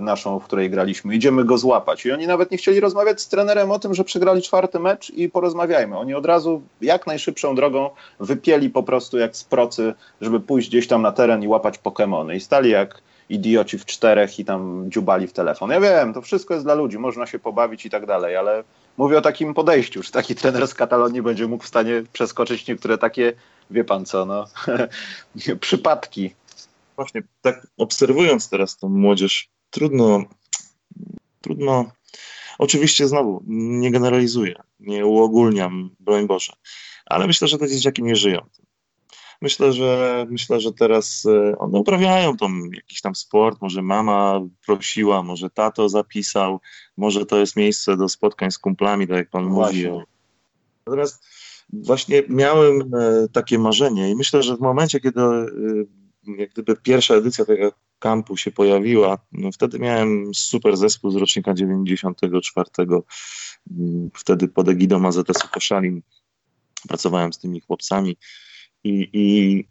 naszą, w której graliśmy. Idziemy go złapać. I oni nawet nie chcieli rozmawiać z trenerem o tym, że przegrali czwarty mecz i porozmawiajmy. Oni od razu jak najszybszą drogą wypieli po prostu jak z procy, żeby pójść gdzieś tam na teren i łapać Pokémony. I stali jak idioci w czterech i tam dziubali w telefon. Ja wiem, to wszystko jest dla ludzi, można się pobawić i tak dalej, ale mówię o takim podejściu, że taki trener z Katalonii będzie mógł w stanie przeskoczyć niektóre takie, wie pan co, no, przypadki właśnie tak obserwując teraz tą młodzież, trudno, trudno, oczywiście znowu nie generalizuję, nie uogólniam, broń Boże, ale myślę, że te dzieciaki nie żyją. Myślę, że myślę, że teraz e, one uprawiają tam jakiś tam sport, może mama prosiła, może tato zapisał, może to jest miejsce do spotkań z kumplami, tak jak pan mówi. Natomiast właśnie miałem e, takie marzenie i myślę, że w momencie, kiedy e, jak gdyby pierwsza edycja tego kampu się pojawiła, no wtedy miałem super zespół z rocznika 94. Mm, wtedy pod egidą AZS-u Koszalin pracowałem z tymi chłopcami i, i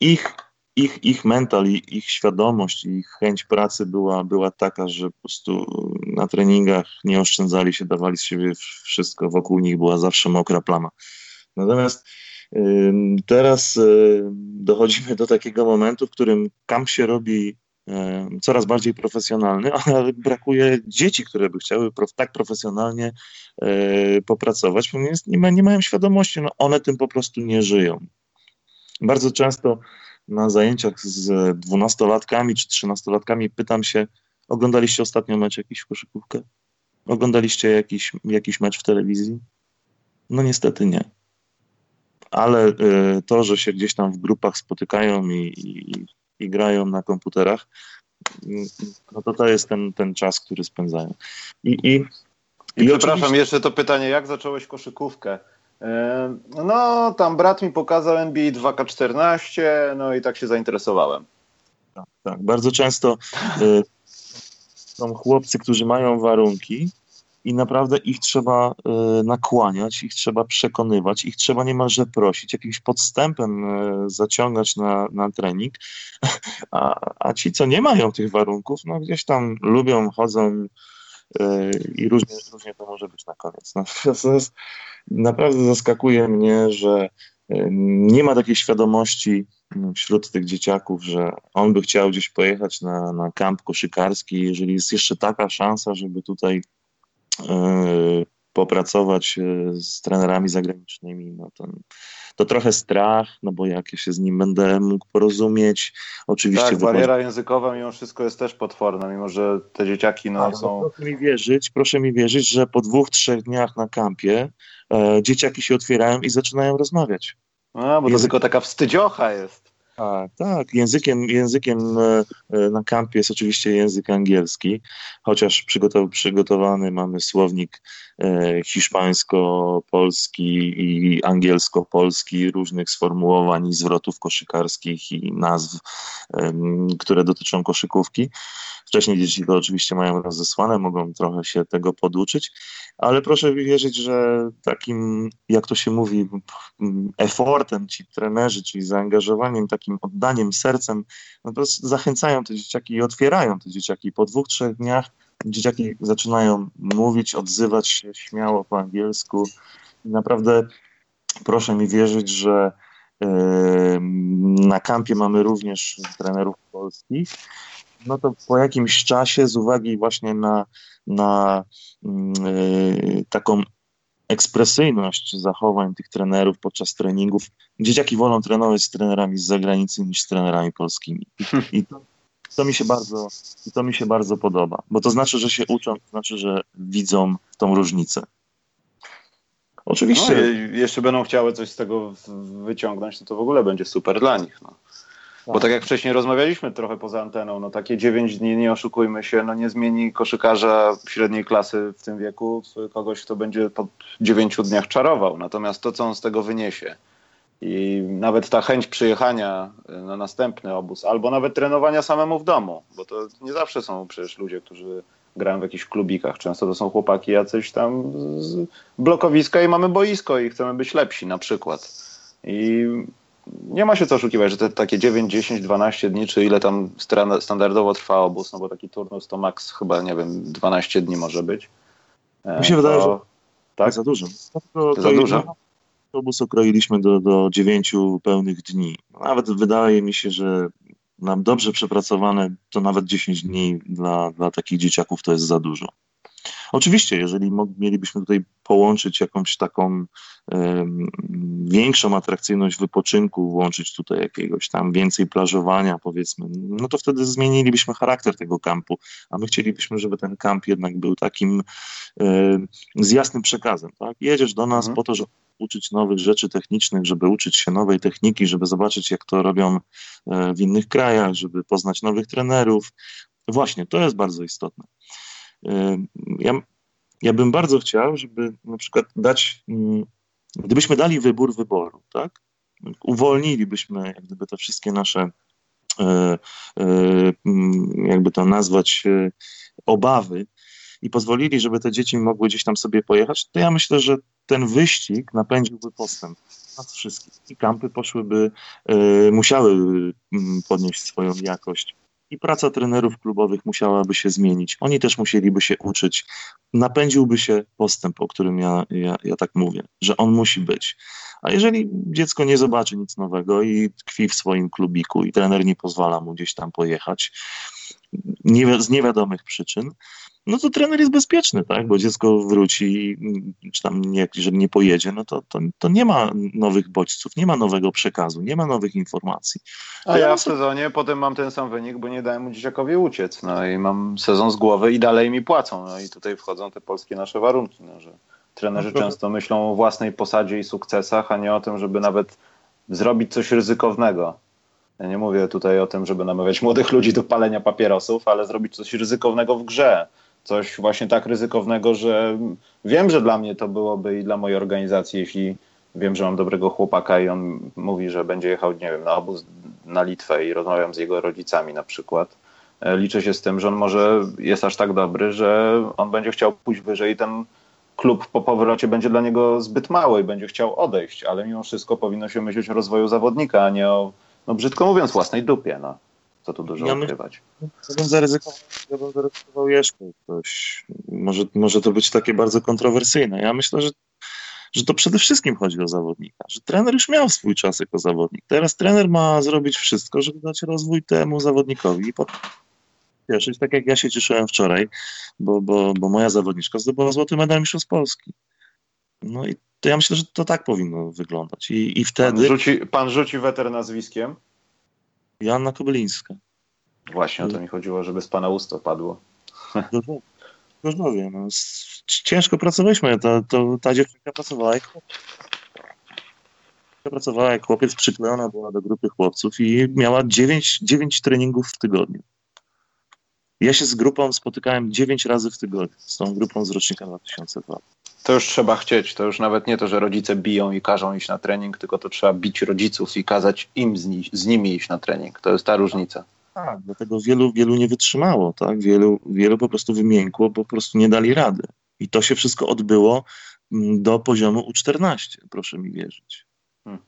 ich, ich, ich mental, ich, ich świadomość, ich chęć pracy była, była taka, że po prostu na treningach nie oszczędzali się, dawali z siebie wszystko, wokół nich była zawsze mokra plama. Natomiast Teraz dochodzimy do takiego momentu, w którym kamp się robi coraz bardziej profesjonalny, ale brakuje dzieci, które by chciały tak profesjonalnie e, popracować, ponieważ nie, ma, nie mają świadomości, no one tym po prostu nie żyją. Bardzo często na zajęciach z dwunastolatkami czy trzynastolatkami pytam się, oglądaliście ostatnio mecz jakiś w koszykówkę? Oglądaliście jakiś, jakiś mecz w telewizji? No niestety nie ale y, to, że się gdzieś tam w grupach spotykają i, i, i grają na komputerach, no to to jest ten, ten czas, który spędzają. I, i, I, I przepraszam, oczywiście... jeszcze to pytanie, jak zacząłeś koszykówkę? No, tam brat mi pokazał NBA 2K14, no i tak się zainteresowałem. Tak, tak. Bardzo często y, są chłopcy, którzy mają warunki i naprawdę ich trzeba y, nakłaniać, ich trzeba przekonywać, ich trzeba niemalże prosić, jakimś podstępem y, zaciągać na, na trening, a, a ci, co nie mają tych warunków, no gdzieś tam lubią, chodzą i różnie, różnie to może być na koniec. Naprawdę zaskakuje mnie, że nie ma takiej świadomości wśród tych dzieciaków, że on by chciał gdzieś pojechać na, na kamp koszykarski, jeżeli jest jeszcze taka szansa, żeby tutaj e, popracować e, z trenerami zagranicznymi, no to, to trochę strach, no bo jak ja się z nim będę mógł porozumieć, oczywiście... Tak, bariera językowa mimo wszystko jest też potworna, mimo że te dzieciaki no, są... Proszę mi wierzyć, proszę mi wierzyć, że po dwóch, trzech dniach na kampie e, dzieciaki się otwierają i zaczynają rozmawiać. No, bo to tylko taka wstydziocha jest. Tak, tak. Językiem, językiem e, e, na kampie jest oczywiście język angielski, chociaż przygotow przygotowany mamy słownik hiszpańsko-polski i angielsko-polski, różnych sformułowań i zwrotów koszykarskich i nazw, które dotyczą koszykówki. Wcześniej dzieci to oczywiście mają rozesłane, mogą trochę się tego poduczyć, ale proszę wierzyć, że takim, jak to się mówi, effortem ci trenerzy, czyli zaangażowaniem, takim oddaniem sercem, no to zachęcają te dzieciaki i otwierają te dzieciaki. Po dwóch, trzech dniach dzieciaki zaczynają mówić, odzywać się śmiało po angielsku. Naprawdę proszę mi wierzyć, że na kampie mamy również trenerów polskich no to po jakimś czasie z uwagi właśnie na, na yy, taką ekspresyjność zachowań tych trenerów podczas treningów, dzieciaki wolą trenować z trenerami z zagranicy niż z trenerami polskimi. I to, to, mi się bardzo, to mi się bardzo podoba, bo to znaczy, że się uczą, to znaczy, że widzą tą różnicę. Oczywiście. No, jeszcze będą chciały coś z tego wyciągnąć, no to w ogóle będzie super dla nich. No. Bo tak jak wcześniej rozmawialiśmy trochę poza anteną, no takie 9 dni, nie oszukujmy się, no nie zmieni koszykarza średniej klasy w tym wieku kogoś, kto będzie po 9 dniach czarował. Natomiast to, co on z tego wyniesie i nawet ta chęć przyjechania na następny obóz, albo nawet trenowania samemu w domu, bo to nie zawsze są przecież ludzie, którzy grają w jakichś klubikach. Często to są chłopaki jacyś tam z blokowiska i mamy boisko i chcemy być lepsi na przykład. I nie ma się co oszukiwać, że te takie 9, 10, 12 dni, czy ile tam standardowo trwa obóz, no bo taki turnus to maks chyba, nie wiem, 12 dni może być. E, Mi się to, wydaje, że tak? za dużo. To, to za dużo? Obóz okroiliśmy do, do 9 pełnych dni. Nawet wydaje mi się, że nam dobrze przepracowane to nawet 10 dni dla, dla takich dzieciaków to jest za dużo. Oczywiście, jeżeli mielibyśmy tutaj połączyć jakąś taką większą atrakcyjność wypoczynku, włączyć tutaj jakiegoś tam więcej plażowania, powiedzmy, no to wtedy zmienilibyśmy charakter tego kampu, a my chcielibyśmy, żeby ten kamp jednak był takim z jasnym przekazem. Tak? Jedziesz do nas mhm. po to, żeby uczyć nowych rzeczy technicznych, żeby uczyć się nowej techniki, żeby zobaczyć, jak to robią e, w innych krajach, żeby poznać nowych trenerów. Właśnie, to jest bardzo istotne. Ja, ja bym bardzo chciał, żeby na przykład dać, mm, gdybyśmy dali wybór wyboru, tak? Uwolnilibyśmy jak gdyby te wszystkie nasze, e, e, mm, jakby to nazwać, e, obawy i pozwolili, żeby te dzieci mogły gdzieś tam sobie pojechać, to ja myślę, że ten wyścig napędziłby postęp nas wszystkich. I kampy poszłyby, musiały mm, podnieść swoją jakość i praca trenerów klubowych musiałaby się zmienić. Oni też musieliby się uczyć. Napędziłby się postęp, o którym ja, ja, ja tak mówię, że on musi być. A jeżeli dziecko nie zobaczy nic nowego i tkwi w swoim klubiku i trener nie pozwala mu gdzieś tam pojechać nie, z niewiadomych przyczyn, no to trener jest bezpieczny, tak? Bo dziecko wróci, czy tam nie, jeżeli nie pojedzie, no to, to, to nie ma nowych bodźców, nie ma nowego przekazu, nie ma nowych informacji. A ja w sezonie potem mam ten sam wynik, bo nie dałem mu dzieciakowi uciec. No i mam sezon z głowy i dalej mi płacą. No i tutaj wchodzą te polskie nasze warunki, no, że trenerzy no, często myślą o własnej posadzie i sukcesach, a nie o tym, żeby nawet zrobić coś ryzykownego. Ja nie mówię tutaj o tym, żeby namawiać młodych ludzi do palenia papierosów, ale zrobić coś ryzykownego w grze. Coś właśnie tak ryzykownego, że wiem, że dla mnie to byłoby i dla mojej organizacji, jeśli wiem, że mam dobrego chłopaka i on mówi, że będzie jechał, nie wiem, na obóz na Litwę i rozmawiam z jego rodzicami na przykład. E, liczę się z tym, że on może jest aż tak dobry, że on będzie chciał pójść wyżej i ten klub po powrocie będzie dla niego zbyt mały i będzie chciał odejść, ale mimo wszystko powinno się myśleć o rozwoju zawodnika, a nie o, no brzydko mówiąc, własnej dupie. No. Co tu dużo ja ukrywać. Ja bym zaryzykował, ja bym zaryzykował jeszcze coś. Może, może to być takie bardzo kontrowersyjne. Ja myślę, że że to przede wszystkim chodzi o zawodnika, że trener już miał swój czas jako zawodnik. Teraz trener ma zrobić wszystko, żeby dać rozwój temu zawodnikowi i potem cieszyć, tak jak ja się cieszyłem wczoraj, bo, bo, bo moja zawodniczka zdobyła złoty medal mistrzostw Polski. No i to ja myślę, że to tak powinno wyglądać. I, i wtedy... Pan rzuci, pan rzuci weter nazwiskiem? Joanna Kobylińska. Właśnie o to mi chodziło, żeby z pana usta padło. Gorzowie. No, ciężko pracowaliśmy. To, to, ta dziewczynka pracowała jak pracowała jak chłopiec, przyklejona była do grupy chłopców i miała 9, 9 treningów w tygodniu. Ja się z grupą spotykałem 9 razy w tygodniu, z tą grupą z rocznika 2002. To już trzeba chcieć. To już nawet nie to, że rodzice biją i każą iść na trening, tylko to trzeba bić rodziców i kazać im z, ni z nimi iść na trening. To jest ta różnica. Tak, dlatego wielu, wielu nie wytrzymało, tak? Wielu, wielu po prostu wymiękło, bo po prostu nie dali rady. I to się wszystko odbyło mm, do poziomu U14, proszę mi wierzyć. Hmm.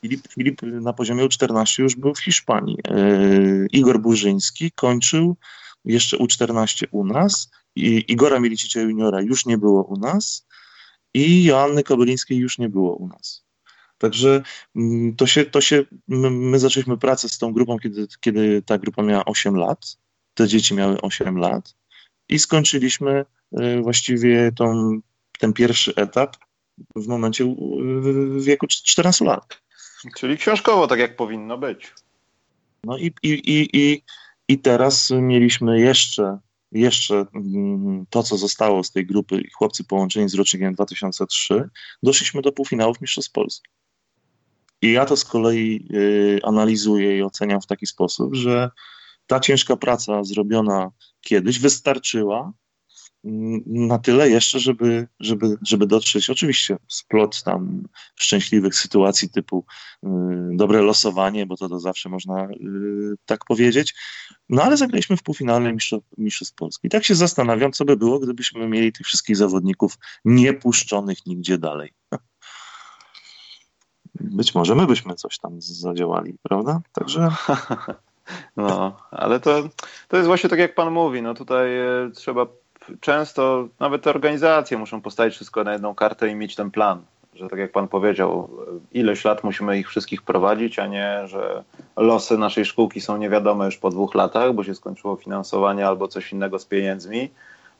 Filip, Filip na poziomie U14 już był w Hiszpanii. Yy, Igor Burzyński kończył jeszcze U14 u nas. I Igora Milicicza juniora już nie było u nas i Joanny Kobylińskiej już nie było u nas. Także mm, to się, to się my zaczęliśmy pracę z tą grupą, kiedy, kiedy ta grupa miała 8 lat. Te dzieci miały 8 lat i skończyliśmy y, właściwie tą, ten pierwszy etap w momencie w wieku 14 lat. Czyli książkowo, tak jak powinno być. No i, i, i, i, i teraz mieliśmy jeszcze, jeszcze mm, to, co zostało z tej grupy chłopcy połączeni z rocznikiem 2003, doszliśmy do półfinałów Mistrzostw Polski. I ja to z kolei y, analizuję i oceniam w taki sposób, że ta ciężka praca zrobiona kiedyś wystarczyła na tyle jeszcze, żeby, żeby, żeby dotrzeć, oczywiście splot tam szczęśliwych sytuacji typu y, dobre losowanie, bo to, to zawsze można y, tak powiedzieć, no ale zagraliśmy w półfinale Mistrzostw Polski. I tak się zastanawiam, co by było, gdybyśmy mieli tych wszystkich zawodników niepuszczonych nigdzie dalej. być może my byśmy coś tam zadziałali, prawda? Także. No, ale to, to jest właśnie tak, jak pan mówi. No tutaj e, trzeba często, nawet te organizacje muszą postawić wszystko na jedną kartę i mieć ten plan. Że tak jak pan powiedział, ileś lat musimy ich wszystkich prowadzić, a nie, że losy naszej szkółki są niewiadome już po dwóch latach, bo się skończyło finansowanie albo coś innego z pieniędzmi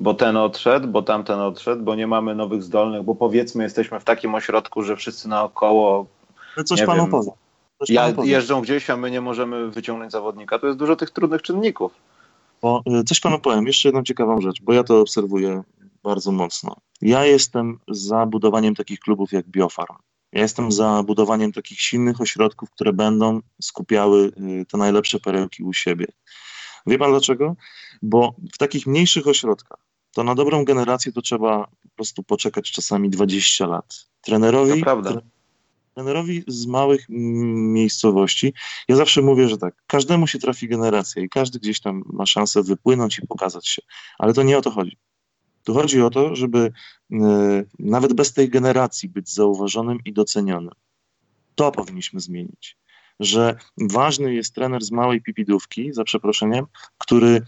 bo ten odszedł, bo tamten odszedł, bo nie mamy nowych zdolnych, bo powiedzmy jesteśmy w takim ośrodku, że wszyscy naokoło coś panu powiem. Coś ja, jeżdżą gdzieś, a my nie możemy wyciągnąć zawodnika. To jest dużo tych trudnych czynników. Bo, y, coś panu powiem, jeszcze jedną ciekawą rzecz, bo ja to obserwuję bardzo mocno. Ja jestem za budowaniem takich klubów jak Biofarm. Ja jestem za budowaniem takich silnych ośrodków, które będą skupiały y, te najlepsze perełki u siebie. Wie pan dlaczego? Bo w takich mniejszych ośrodkach to na dobrą generację to trzeba po prostu poczekać czasami 20 lat. Trenerowi, trenerowi z małych miejscowości, ja zawsze mówię, że tak, każdemu się trafi generacja i każdy gdzieś tam ma szansę wypłynąć i pokazać się, ale to nie o to chodzi. Tu chodzi o to, żeby y, nawet bez tej generacji być zauważonym i docenionym. To powinniśmy zmienić. Że ważny jest trener z małej pipidówki, za przeproszeniem, który y,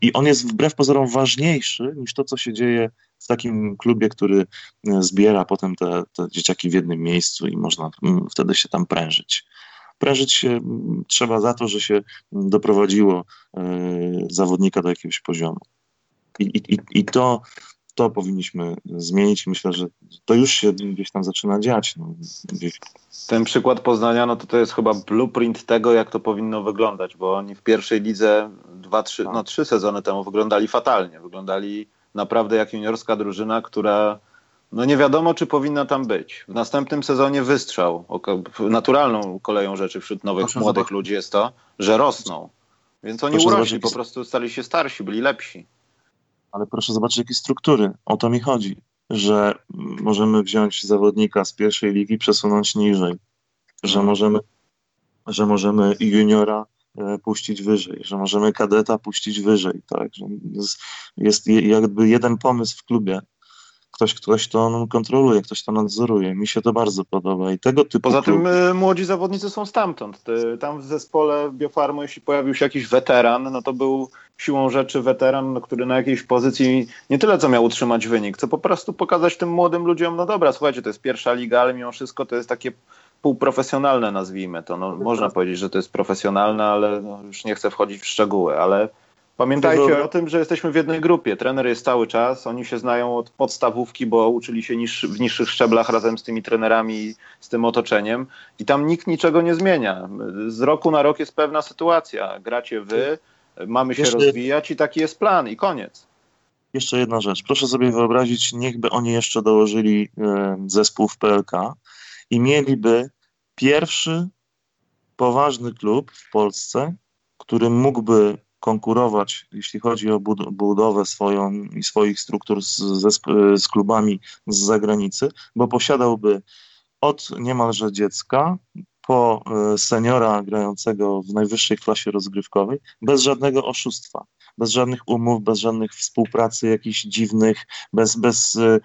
i on jest wbrew pozorom ważniejszy niż to, co się dzieje w takim klubie, który e, zbiera potem te, te dzieciaki w jednym miejscu i można mm, wtedy się tam prężyć. Prężyć się mm, trzeba za to, że się doprowadziło e, zawodnika do jakiegoś poziomu. I, i, i to, to powinniśmy zmienić. Myślę, że to już się gdzieś tam zaczyna dziać. No, gdzieś. Ten przykład Poznania, no to to jest chyba blueprint tego, jak to powinno wyglądać, bo oni w pierwszej lidze dwa, trzy, no, trzy sezony temu wyglądali fatalnie. Wyglądali naprawdę jak juniorska drużyna, która no nie wiadomo, czy powinna tam być. W następnym sezonie wystrzał. Naturalną koleją rzeczy wśród nowych, Proszę młodych zobaczyć. ludzi jest to, że rosną. Więc oni proszę urośli, zobaczyć. po prostu stali się starsi, byli lepsi. Ale proszę zobaczyć, jakie struktury. O to mi chodzi, że możemy wziąć zawodnika z pierwszej ligi, przesunąć niżej, że mhm. możemy, że możemy juniora e, puścić wyżej, że możemy kadeta puścić wyżej, tak, że jest, jest jakby jeden pomysł w klubie, ktoś, ktoś to kontroluje, ktoś to nadzoruje. Mi się to bardzo podoba i tego typu... Poza tym y, młodzi zawodnicy są stamtąd. Tam w zespole Biofarmu, jeśli pojawił się jakiś weteran, no to był siłą rzeczy weteran, no, który na jakiejś pozycji nie tyle co miał utrzymać wynik, co po prostu pokazać tym młodym ludziom, no dobra, słuchajcie, to jest pierwsza liga, ale mimo wszystko to jest takie półprofesjonalne, nazwijmy to. No, można powiedzieć, że to jest profesjonalne, ale no, już nie chcę wchodzić w szczegóły, ale Pamiętajcie o tym, że jesteśmy w jednej grupie. Trener jest cały czas, oni się znają od podstawówki, bo uczyli się niż, w niższych szczeblach razem z tymi trenerami, z tym otoczeniem i tam nikt niczego nie zmienia. Z roku na rok jest pewna sytuacja. Gracie wy, mamy się jeszcze, rozwijać i taki jest plan i koniec. Jeszcze jedna rzecz. Proszę sobie wyobrazić, niechby oni jeszcze dołożyli e, zespół w PLK i mieliby pierwszy poważny klub w Polsce, który mógłby konkurować, jeśli chodzi o budowę swoją i swoich struktur z, z klubami z zagranicy, bo posiadałby od niemalże dziecka po e, seniora grającego w najwyższej klasie rozgrywkowej, bez żadnego oszustwa, bez żadnych umów, bez żadnych współpracy jakichś dziwnych, bez, bez e,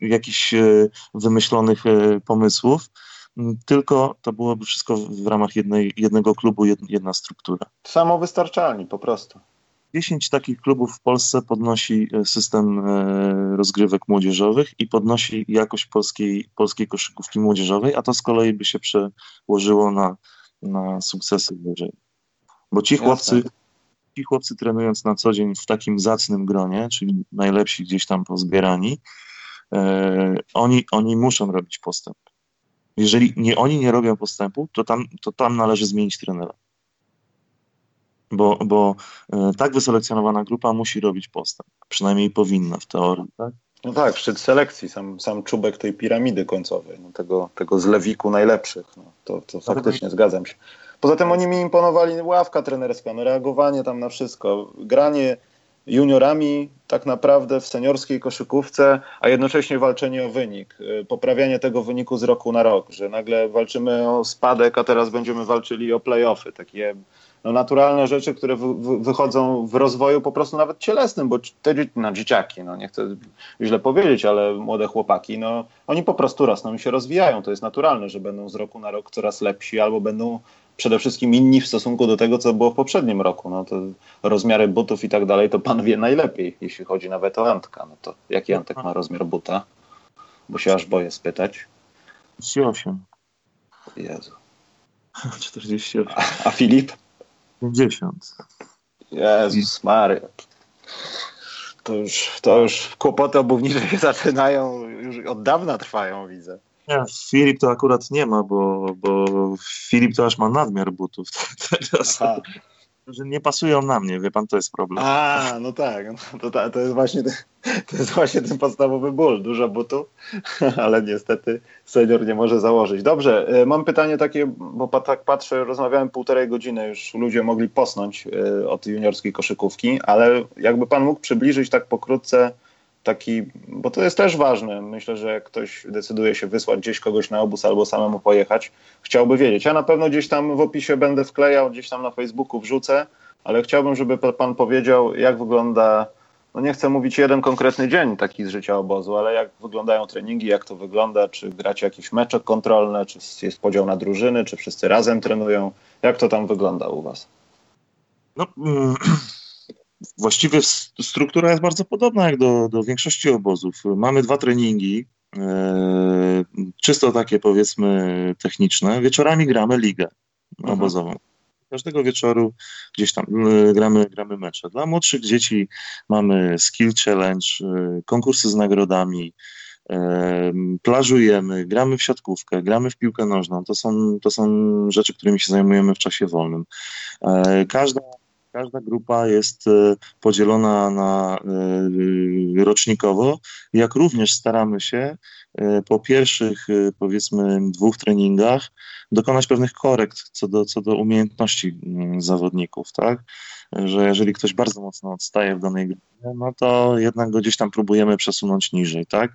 jakichś e, wymyślonych pomysłów tylko to byłoby wszystko w ramach jednej, jednego klubu, jedna struktura. Samowystarczalni po prostu. 10 takich klubów w Polsce podnosi e, system e, rozgrywek młodzieżowych i podnosi jakość polskiej, polskiej koszykówki młodzieżowej, a to z kolei by się przełożyło na, na sukcesy wyżej. Bo ci chłopcy, ci chłopcy trenując na co dzień w takim zacnym gronie, czyli najlepsi gdzieś tam pozbierani, e, oni, oni muszą robić postęp. Jeżeli nie, oni nie robią postępu, to tam, to tam należy zmienić trenera. Bo, bo e, tak wyselekcjonowana grupa musi robić postęp. Przynajmniej powinna w teorii. Tak? No tak, szczyt selekcji, sam, sam czubek tej piramidy końcowej, no tego, tego zlewiku najlepszych. No, to, to faktycznie zgadzam się. Poza tym oni mi imponowali ławka trenerska, no reagowanie tam na wszystko, granie juniorami tak naprawdę w seniorskiej koszykówce, a jednocześnie walczenie o wynik, y, poprawianie tego wyniku z roku na rok, że nagle walczymy o spadek, a teraz będziemy walczyli o playoffy, takie no, naturalne rzeczy, które wychodzą w rozwoju po prostu nawet cielesnym, bo te no, dzieciaki, no nie chcę źle powiedzieć, ale młode chłopaki, no oni po prostu rosną i się rozwijają, to jest naturalne, że będą z roku na rok coraz lepsi albo będą przede wszystkim inni w stosunku do tego, co było w poprzednim roku. No to rozmiary butów i tak dalej, to pan wie najlepiej, jeśli chodzi nawet o Antka. No to jaki Antek ma rozmiar buta? Bo się aż boję spytać. 48. Jezu. 48. A, a Filip? 50. Jezus Maria. To już, to już kłopoty obuwnicze się zaczynają, już od dawna trwają, widzę. Nie, Filip to akurat nie ma, bo, bo Filip to aż ma nadmiar butów teraz. Że nie pasują na mnie, wie pan, to jest problem. A, no tak, no to, to, jest właśnie ten, to jest właśnie ten podstawowy ból, dużo butów, ale niestety senior nie może założyć. Dobrze, e, mam pytanie takie, bo tak patrzę, rozmawiałem półtorej godziny, już ludzie mogli posnąć e, od juniorskiej koszykówki, ale jakby pan mógł przybliżyć tak pokrótce, taki, bo to jest też ważne. Myślę, że jak ktoś decyduje się wysłać gdzieś kogoś na obóz albo samemu pojechać, chciałby wiedzieć. Ja na pewno gdzieś tam w opisie będę wklejał, gdzieś tam na Facebooku wrzucę, ale chciałbym, żeby pan powiedział, jak wygląda, no nie chcę mówić jeden konkretny dzień taki z życia obozu, ale jak wyglądają treningi, jak to wygląda, czy gracie jakieś mecze kontrolne, czy jest podział na drużyny, czy wszyscy razem trenują, jak to tam wygląda u was? No, mm, Właściwie struktura jest bardzo podobna jak do, do większości obozów. Mamy dwa treningi, e, czysto takie powiedzmy techniczne. Wieczorami gramy ligę mhm. obozową. Każdego wieczoru gdzieś tam e, gramy, gramy mecze. Dla młodszych dzieci mamy skill challenge, e, konkursy z nagrodami, e, plażujemy, gramy w siatkówkę, gramy w piłkę nożną. To są, to są rzeczy, którymi się zajmujemy w czasie wolnym. Każda Każda grupa jest e, podzielona na e, rocznikowo, jak również staramy się e, po pierwszych, powiedzmy, dwóch treningach dokonać pewnych korekt co do, co do umiejętności mm, zawodników, tak? Że jeżeli ktoś bardzo mocno odstaje w danej grupie, no to jednak go gdzieś tam próbujemy przesunąć niżej, tak?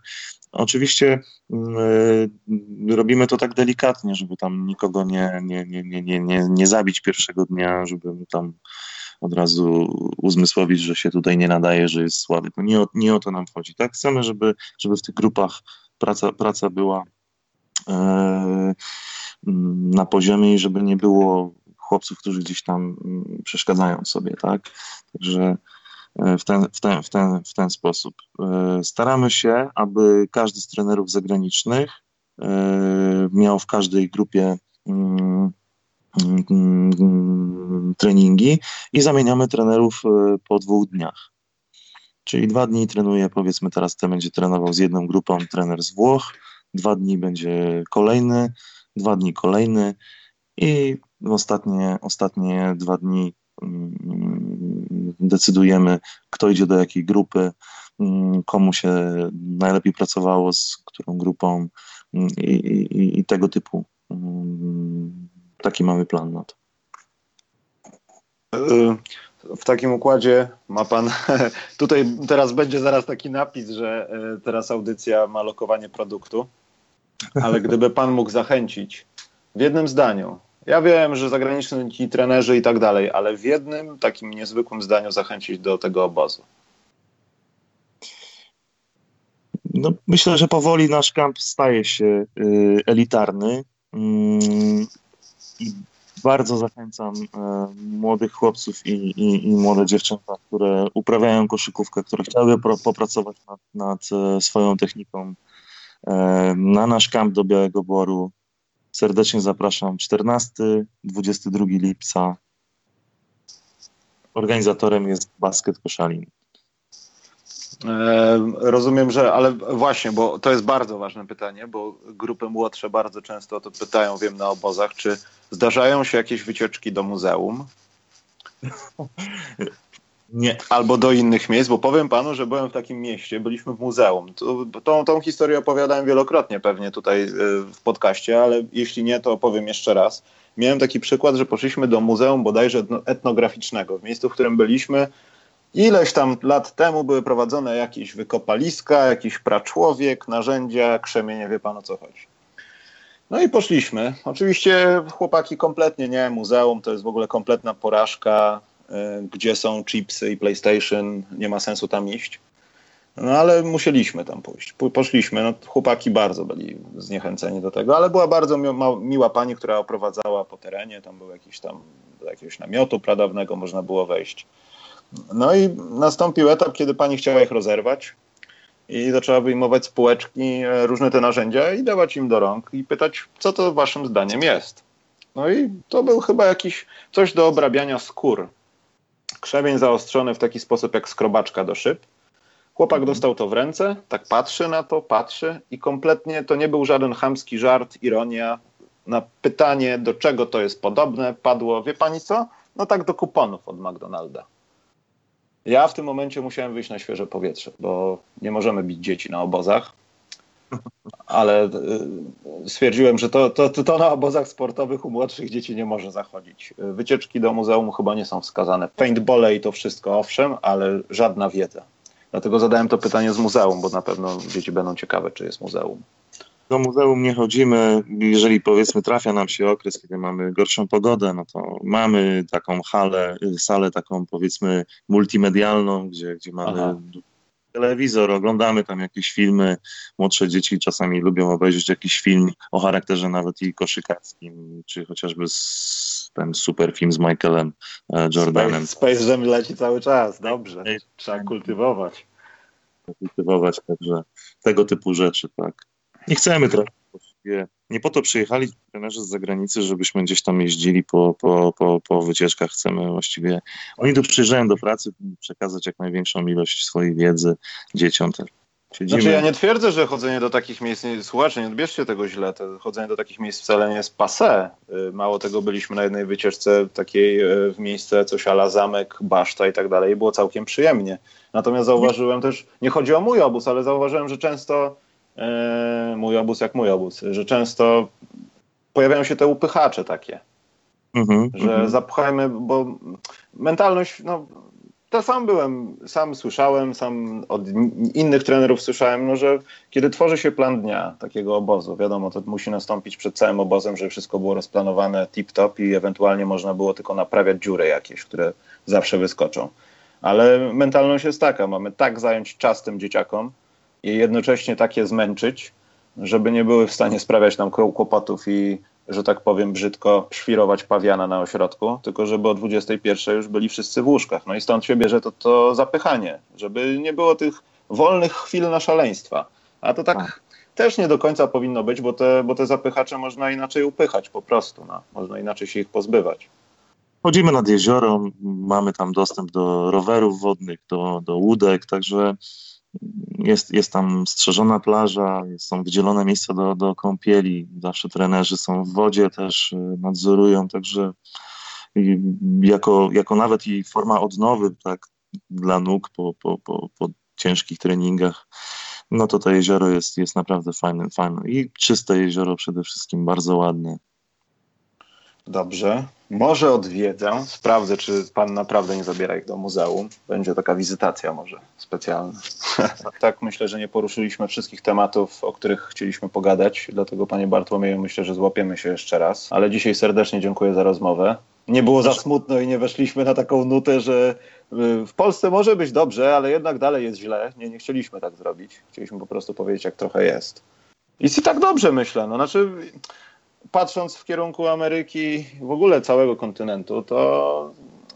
Oczywiście y, robimy to tak delikatnie, żeby tam nikogo nie, nie, nie, nie, nie, nie zabić pierwszego dnia, żeby tam od razu uzmysłowić, że się tutaj nie nadaje, że jest słaby. To nie o, nie o to nam chodzi. Tak? Chcemy, żeby, żeby w tych grupach praca, praca była e, na poziomie i żeby nie było chłopców, którzy gdzieś tam przeszkadzają sobie. Tak? Także e, w ten, w, ten, w, ten, w ten sposób. E, staramy się, aby każdy z trenerów zagranicznych miał w każdej grupie mm, treningi i zamieniamy trenerów e, po dwóch dniach. Czyli dwa dni trenuje, powiedzmy teraz ten będzie trenował z jedną grupą trener z Włoch, dwa dni będzie kolejny, dwa dni kolejny i ostatnie, ostatnie dwa dni mm, decydujemy, kto idzie do jakiej grupy, mm, komu się najlepiej pracowało, z którą grupą mm, i, i, i tego typu taki mamy plan na to. W takim układzie ma pan. Tutaj teraz będzie zaraz taki napis, że e, teraz audycja ma lokowanie produktu, ale gdyby pan mógł zachęcić w jednym zdaniu. Ja wiem, że zagraniczni trenerzy i tak dalej, ale w jednym takim niezwykłym zdaniu zachęcić do tego obozu. No, myślę, że powoli nasz kamp staje się y, elitarny. Mm, i bardzo zachęcam e, młodych chłopców i, i, i, młode dziewczęta, które uprawiają koszykówkę, które chciałyby popracować nad, nad, e, swoją techniką e, na nasz kamp do Białego Boru. Serdecznie zapraszam 14-22 lipca. Organizatorem jest Basket Koszalin. Rozumiem, że, ale właśnie, bo to jest bardzo ważne pytanie, bo grupy młodsze bardzo często o to pytają, wiem, na obozach, czy zdarzają się jakieś wycieczki do muzeum? Nie. Albo do innych miejsc, bo powiem panu, że byłem w takim mieście, byliśmy w muzeum. Tą, tą historię opowiadałem wielokrotnie pewnie tutaj y, w podcaście, ale jeśli nie, to opowiem jeszcze raz. Miałem taki przykład, że poszliśmy do muzeum bodajże etnograficznego. W miejscu, w którym byliśmy, Ileś tam lat temu były prowadzone jakieś wykopaliska, jakiś praczłowiek, narzędzia, krzemienie, wie pan o co chodzi. No i poszliśmy. Oczywiście chłopaki kompletnie nie, muzeum to jest w ogóle kompletna porażka, y, gdzie są chipsy i PlayStation, nie ma sensu tam iść. No ale musieliśmy tam pójść. Poszliśmy. No, chłopaki bardzo byli zniechęceni do tego, ale była bardzo miła pani, która oprowadzała po terenie. Tam był jakiś tam do jakiegoś namiotu pradawnego, można było wejść. No i nastąpił etap, kiedy pani chciała ich rozerwać i zaczęła wyjmować z półeczki e, różne te narzędzia i dawać im do rąk i pytać, co to waszym zdaniem jest. No i to był chyba jakiś coś do obrabiania skór. Krzemień zaostrzony w taki sposób jak skrobaczka do szyb. Chłopak mhm. dostał to w ręce, tak patrzy na to, patrzy i kompletnie to nie był żaden chamski żart, ironia. Na pytanie, do czego to jest podobne, padło, wie pani co? No tak do kuponów od McDonalda. Ja w tym momencie musiałem wyjść na świeże powietrze, bo nie możemy bić dzieci na obozach. Ale y, stwierdziłem, że to, to, to na obozach sportowych u młodszych dzieci nie może zachodzić. Wycieczki do muzeum chyba nie są wskazane. Paintbole i to wszystko, owszem, ale żadna wiedza. Dlatego zadałem to pytanie z muzeum, bo na pewno dzieci będą ciekawe, czy jest muzeum do muzeum nie chodzimy. Jeżeli powiedzmy trafia nam się okres, kiedy mamy gorszą pogodę, no to mamy taką halę, salę taką powiedzmy multimedialną, gdzie, gdzie mamy Aha. telewizor, oglądamy tam jakieś filmy. Młodsze dzieci czasami lubią obejrzeć jakiś film o charakterze nawet i koszykarskim, czy chociażby z, ten super film z Michaelem e, Jordanem. Space, Space Jam leci cały czas, dobrze. Trzeba kultywować. Kultywować także tego typu rzeczy, tak. Nie chcemy teraz właściwie. Nie po to przyjechali trenerzy z zagranicy, żebyśmy gdzieś tam jeździli po, po, po, po wycieczkach. Chcemy właściwie. Oni tu przyjeżdżają do pracy, przekazać jak największą ilość swojej wiedzy dzieciom też. Siedzimy. Znaczy ja nie twierdzę, że chodzenie do takich miejsc, nie, słuchacze, nie odbierzcie tego źle, to chodzenie do takich miejsc wcale nie jest passé. Y, mało tego, byliśmy na jednej wycieczce takiej y, w miejsce coś ala zamek, baszta i tak dalej i było całkiem przyjemnie. Natomiast zauważyłem też, nie chodzi o mój obóz, ale zauważyłem, że często mój obóz jak mój obóz, że często pojawiają się te upychacze takie. -hmm, że -hmm. zapchajmy, bo mentalność, no to sam byłem, sam słyszałem, sam od innych trenerów słyszałem, no, że kiedy tworzy się plan dnia takiego obozu, wiadomo, to musi nastąpić przed całym obozem, żeby wszystko było rozplanowane tip-top i ewentualnie można było tylko naprawiać dziury jakieś, które zawsze wyskoczą. Ale mentalność jest taka, mamy tak zająć czas tym dzieciakom i jednocześnie tak je zmęczyć, żeby nie były w stanie sprawiać nam kłopotów i że tak powiem brzydko, świrować pawiana na ośrodku, tylko żeby o 21 już byli wszyscy w łóżkach. No i stąd się bierze to, to zapychanie, żeby nie było tych wolnych chwil na szaleństwa. A to tak, tak. też nie do końca powinno być, bo te, bo te zapychacze można inaczej upychać po prostu. No. Można inaczej się ich pozbywać. Chodzimy nad jezioro, mamy tam dostęp do rowerów wodnych, do, do łódek, także jest, jest tam strzeżona plaża, są wydzielone miejsca do, do kąpieli. Zawsze trenerzy są w wodzie, też y, nadzorują, także jako, jako nawet i forma odnowy tak, dla nóg po, po, po, po ciężkich treningach, no to to jezioro jest, jest naprawdę fajne, fajne. I czyste jezioro przede wszystkim, bardzo ładne. Dobrze. Może odwiedzę, sprawdzę, czy pan naprawdę nie zabiera ich do muzeum. Będzie taka wizytacja może specjalna. tak, myślę, że nie poruszyliśmy wszystkich tematów, o których chcieliśmy pogadać, dlatego panie Bartłomieju myślę, że złapiemy się jeszcze raz. Ale dzisiaj serdecznie dziękuję za rozmowę. Nie było za smutno i nie weszliśmy na taką nutę, że y, w Polsce może być dobrze, ale jednak dalej jest źle. Nie, nie chcieliśmy tak zrobić. Chcieliśmy po prostu powiedzieć, jak trochę jest. I tak dobrze myślę. No, znaczy, patrząc w kierunku Ameryki, w ogóle całego kontynentu, to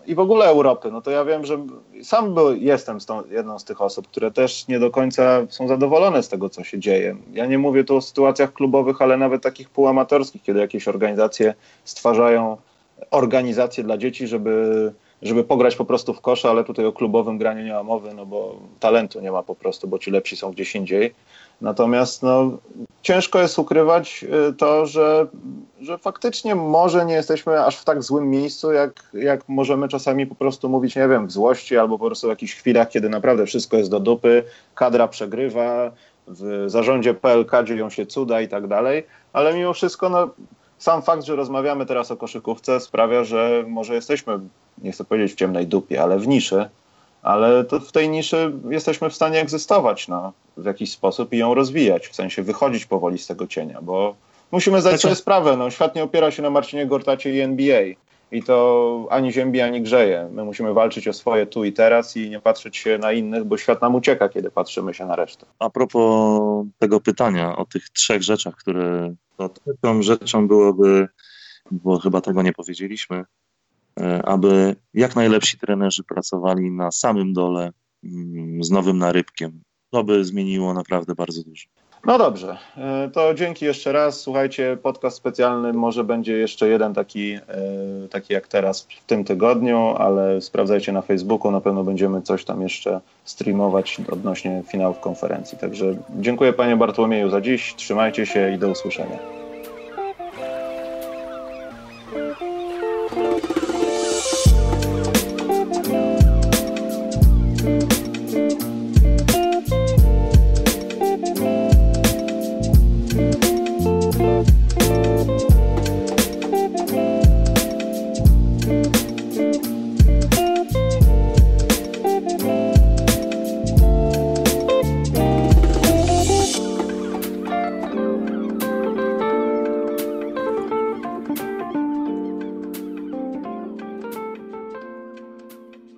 i w ogóle Europy, no to ja wiem, że sam był, jestem z tą, jedną z tych osób, które też nie do końca są zadowolone z tego, co się dzieje. Ja nie mówię tu o sytuacjach klubowych, ale nawet takich półamatorskich, kiedy jakieś organizacje stwarzają organizacje dla dzieci, żeby, żeby pograć po prostu w kosze, ale tutaj o klubowym graniu nie ma mowy, no bo talentu nie ma po prostu, bo ci lepsi są gdzieś indziej. Natomiast no, ciężko jest ukrywać y, to, że, że faktycznie może nie jesteśmy aż w tak złym miejscu, jak, jak możemy czasami po prostu mówić, nie wiem, w złości albo po prostu w jakichś chwilach, kiedy naprawdę wszystko jest do dupy, kadra przegrywa, w zarządzie PLK dzieją się cuda i tak dalej, ale mimo wszystko no, sam fakt, że rozmawiamy teraz o koszykówce sprawia, że może jesteśmy, nie chcę powiedzieć w ciemnej dupie, ale w niszy, ale to w tej niszy jesteśmy w stanie egzystować no, w jakiś sposób i ją rozwijać, w sensie wychodzić powoli z tego cienia, bo musimy zdać znaczy... sobie sprawę, no, świat nie opiera się na Marcinie Gortacie i NBA i to ani ziębi, ani grzeje. My musimy walczyć o swoje tu i teraz i nie patrzeć się na innych, bo świat nam ucieka, kiedy patrzymy się na resztę. A propos tego pytania o tych trzech rzeczach, które to trzecią rzeczą byłoby, bo chyba tego nie powiedzieliśmy, aby jak najlepsi trenerzy pracowali na samym dole mm, z nowym narybkiem. To by zmieniło naprawdę bardzo dużo. No dobrze, e, to dzięki jeszcze raz. Słuchajcie, podcast specjalny może będzie jeszcze jeden taki, e, taki jak teraz w tym tygodniu, ale sprawdzajcie na Facebooku, na pewno będziemy coś tam jeszcze streamować odnośnie finałów konferencji. Także dziękuję panie Bartłomieju za dziś, trzymajcie się i do usłyszenia.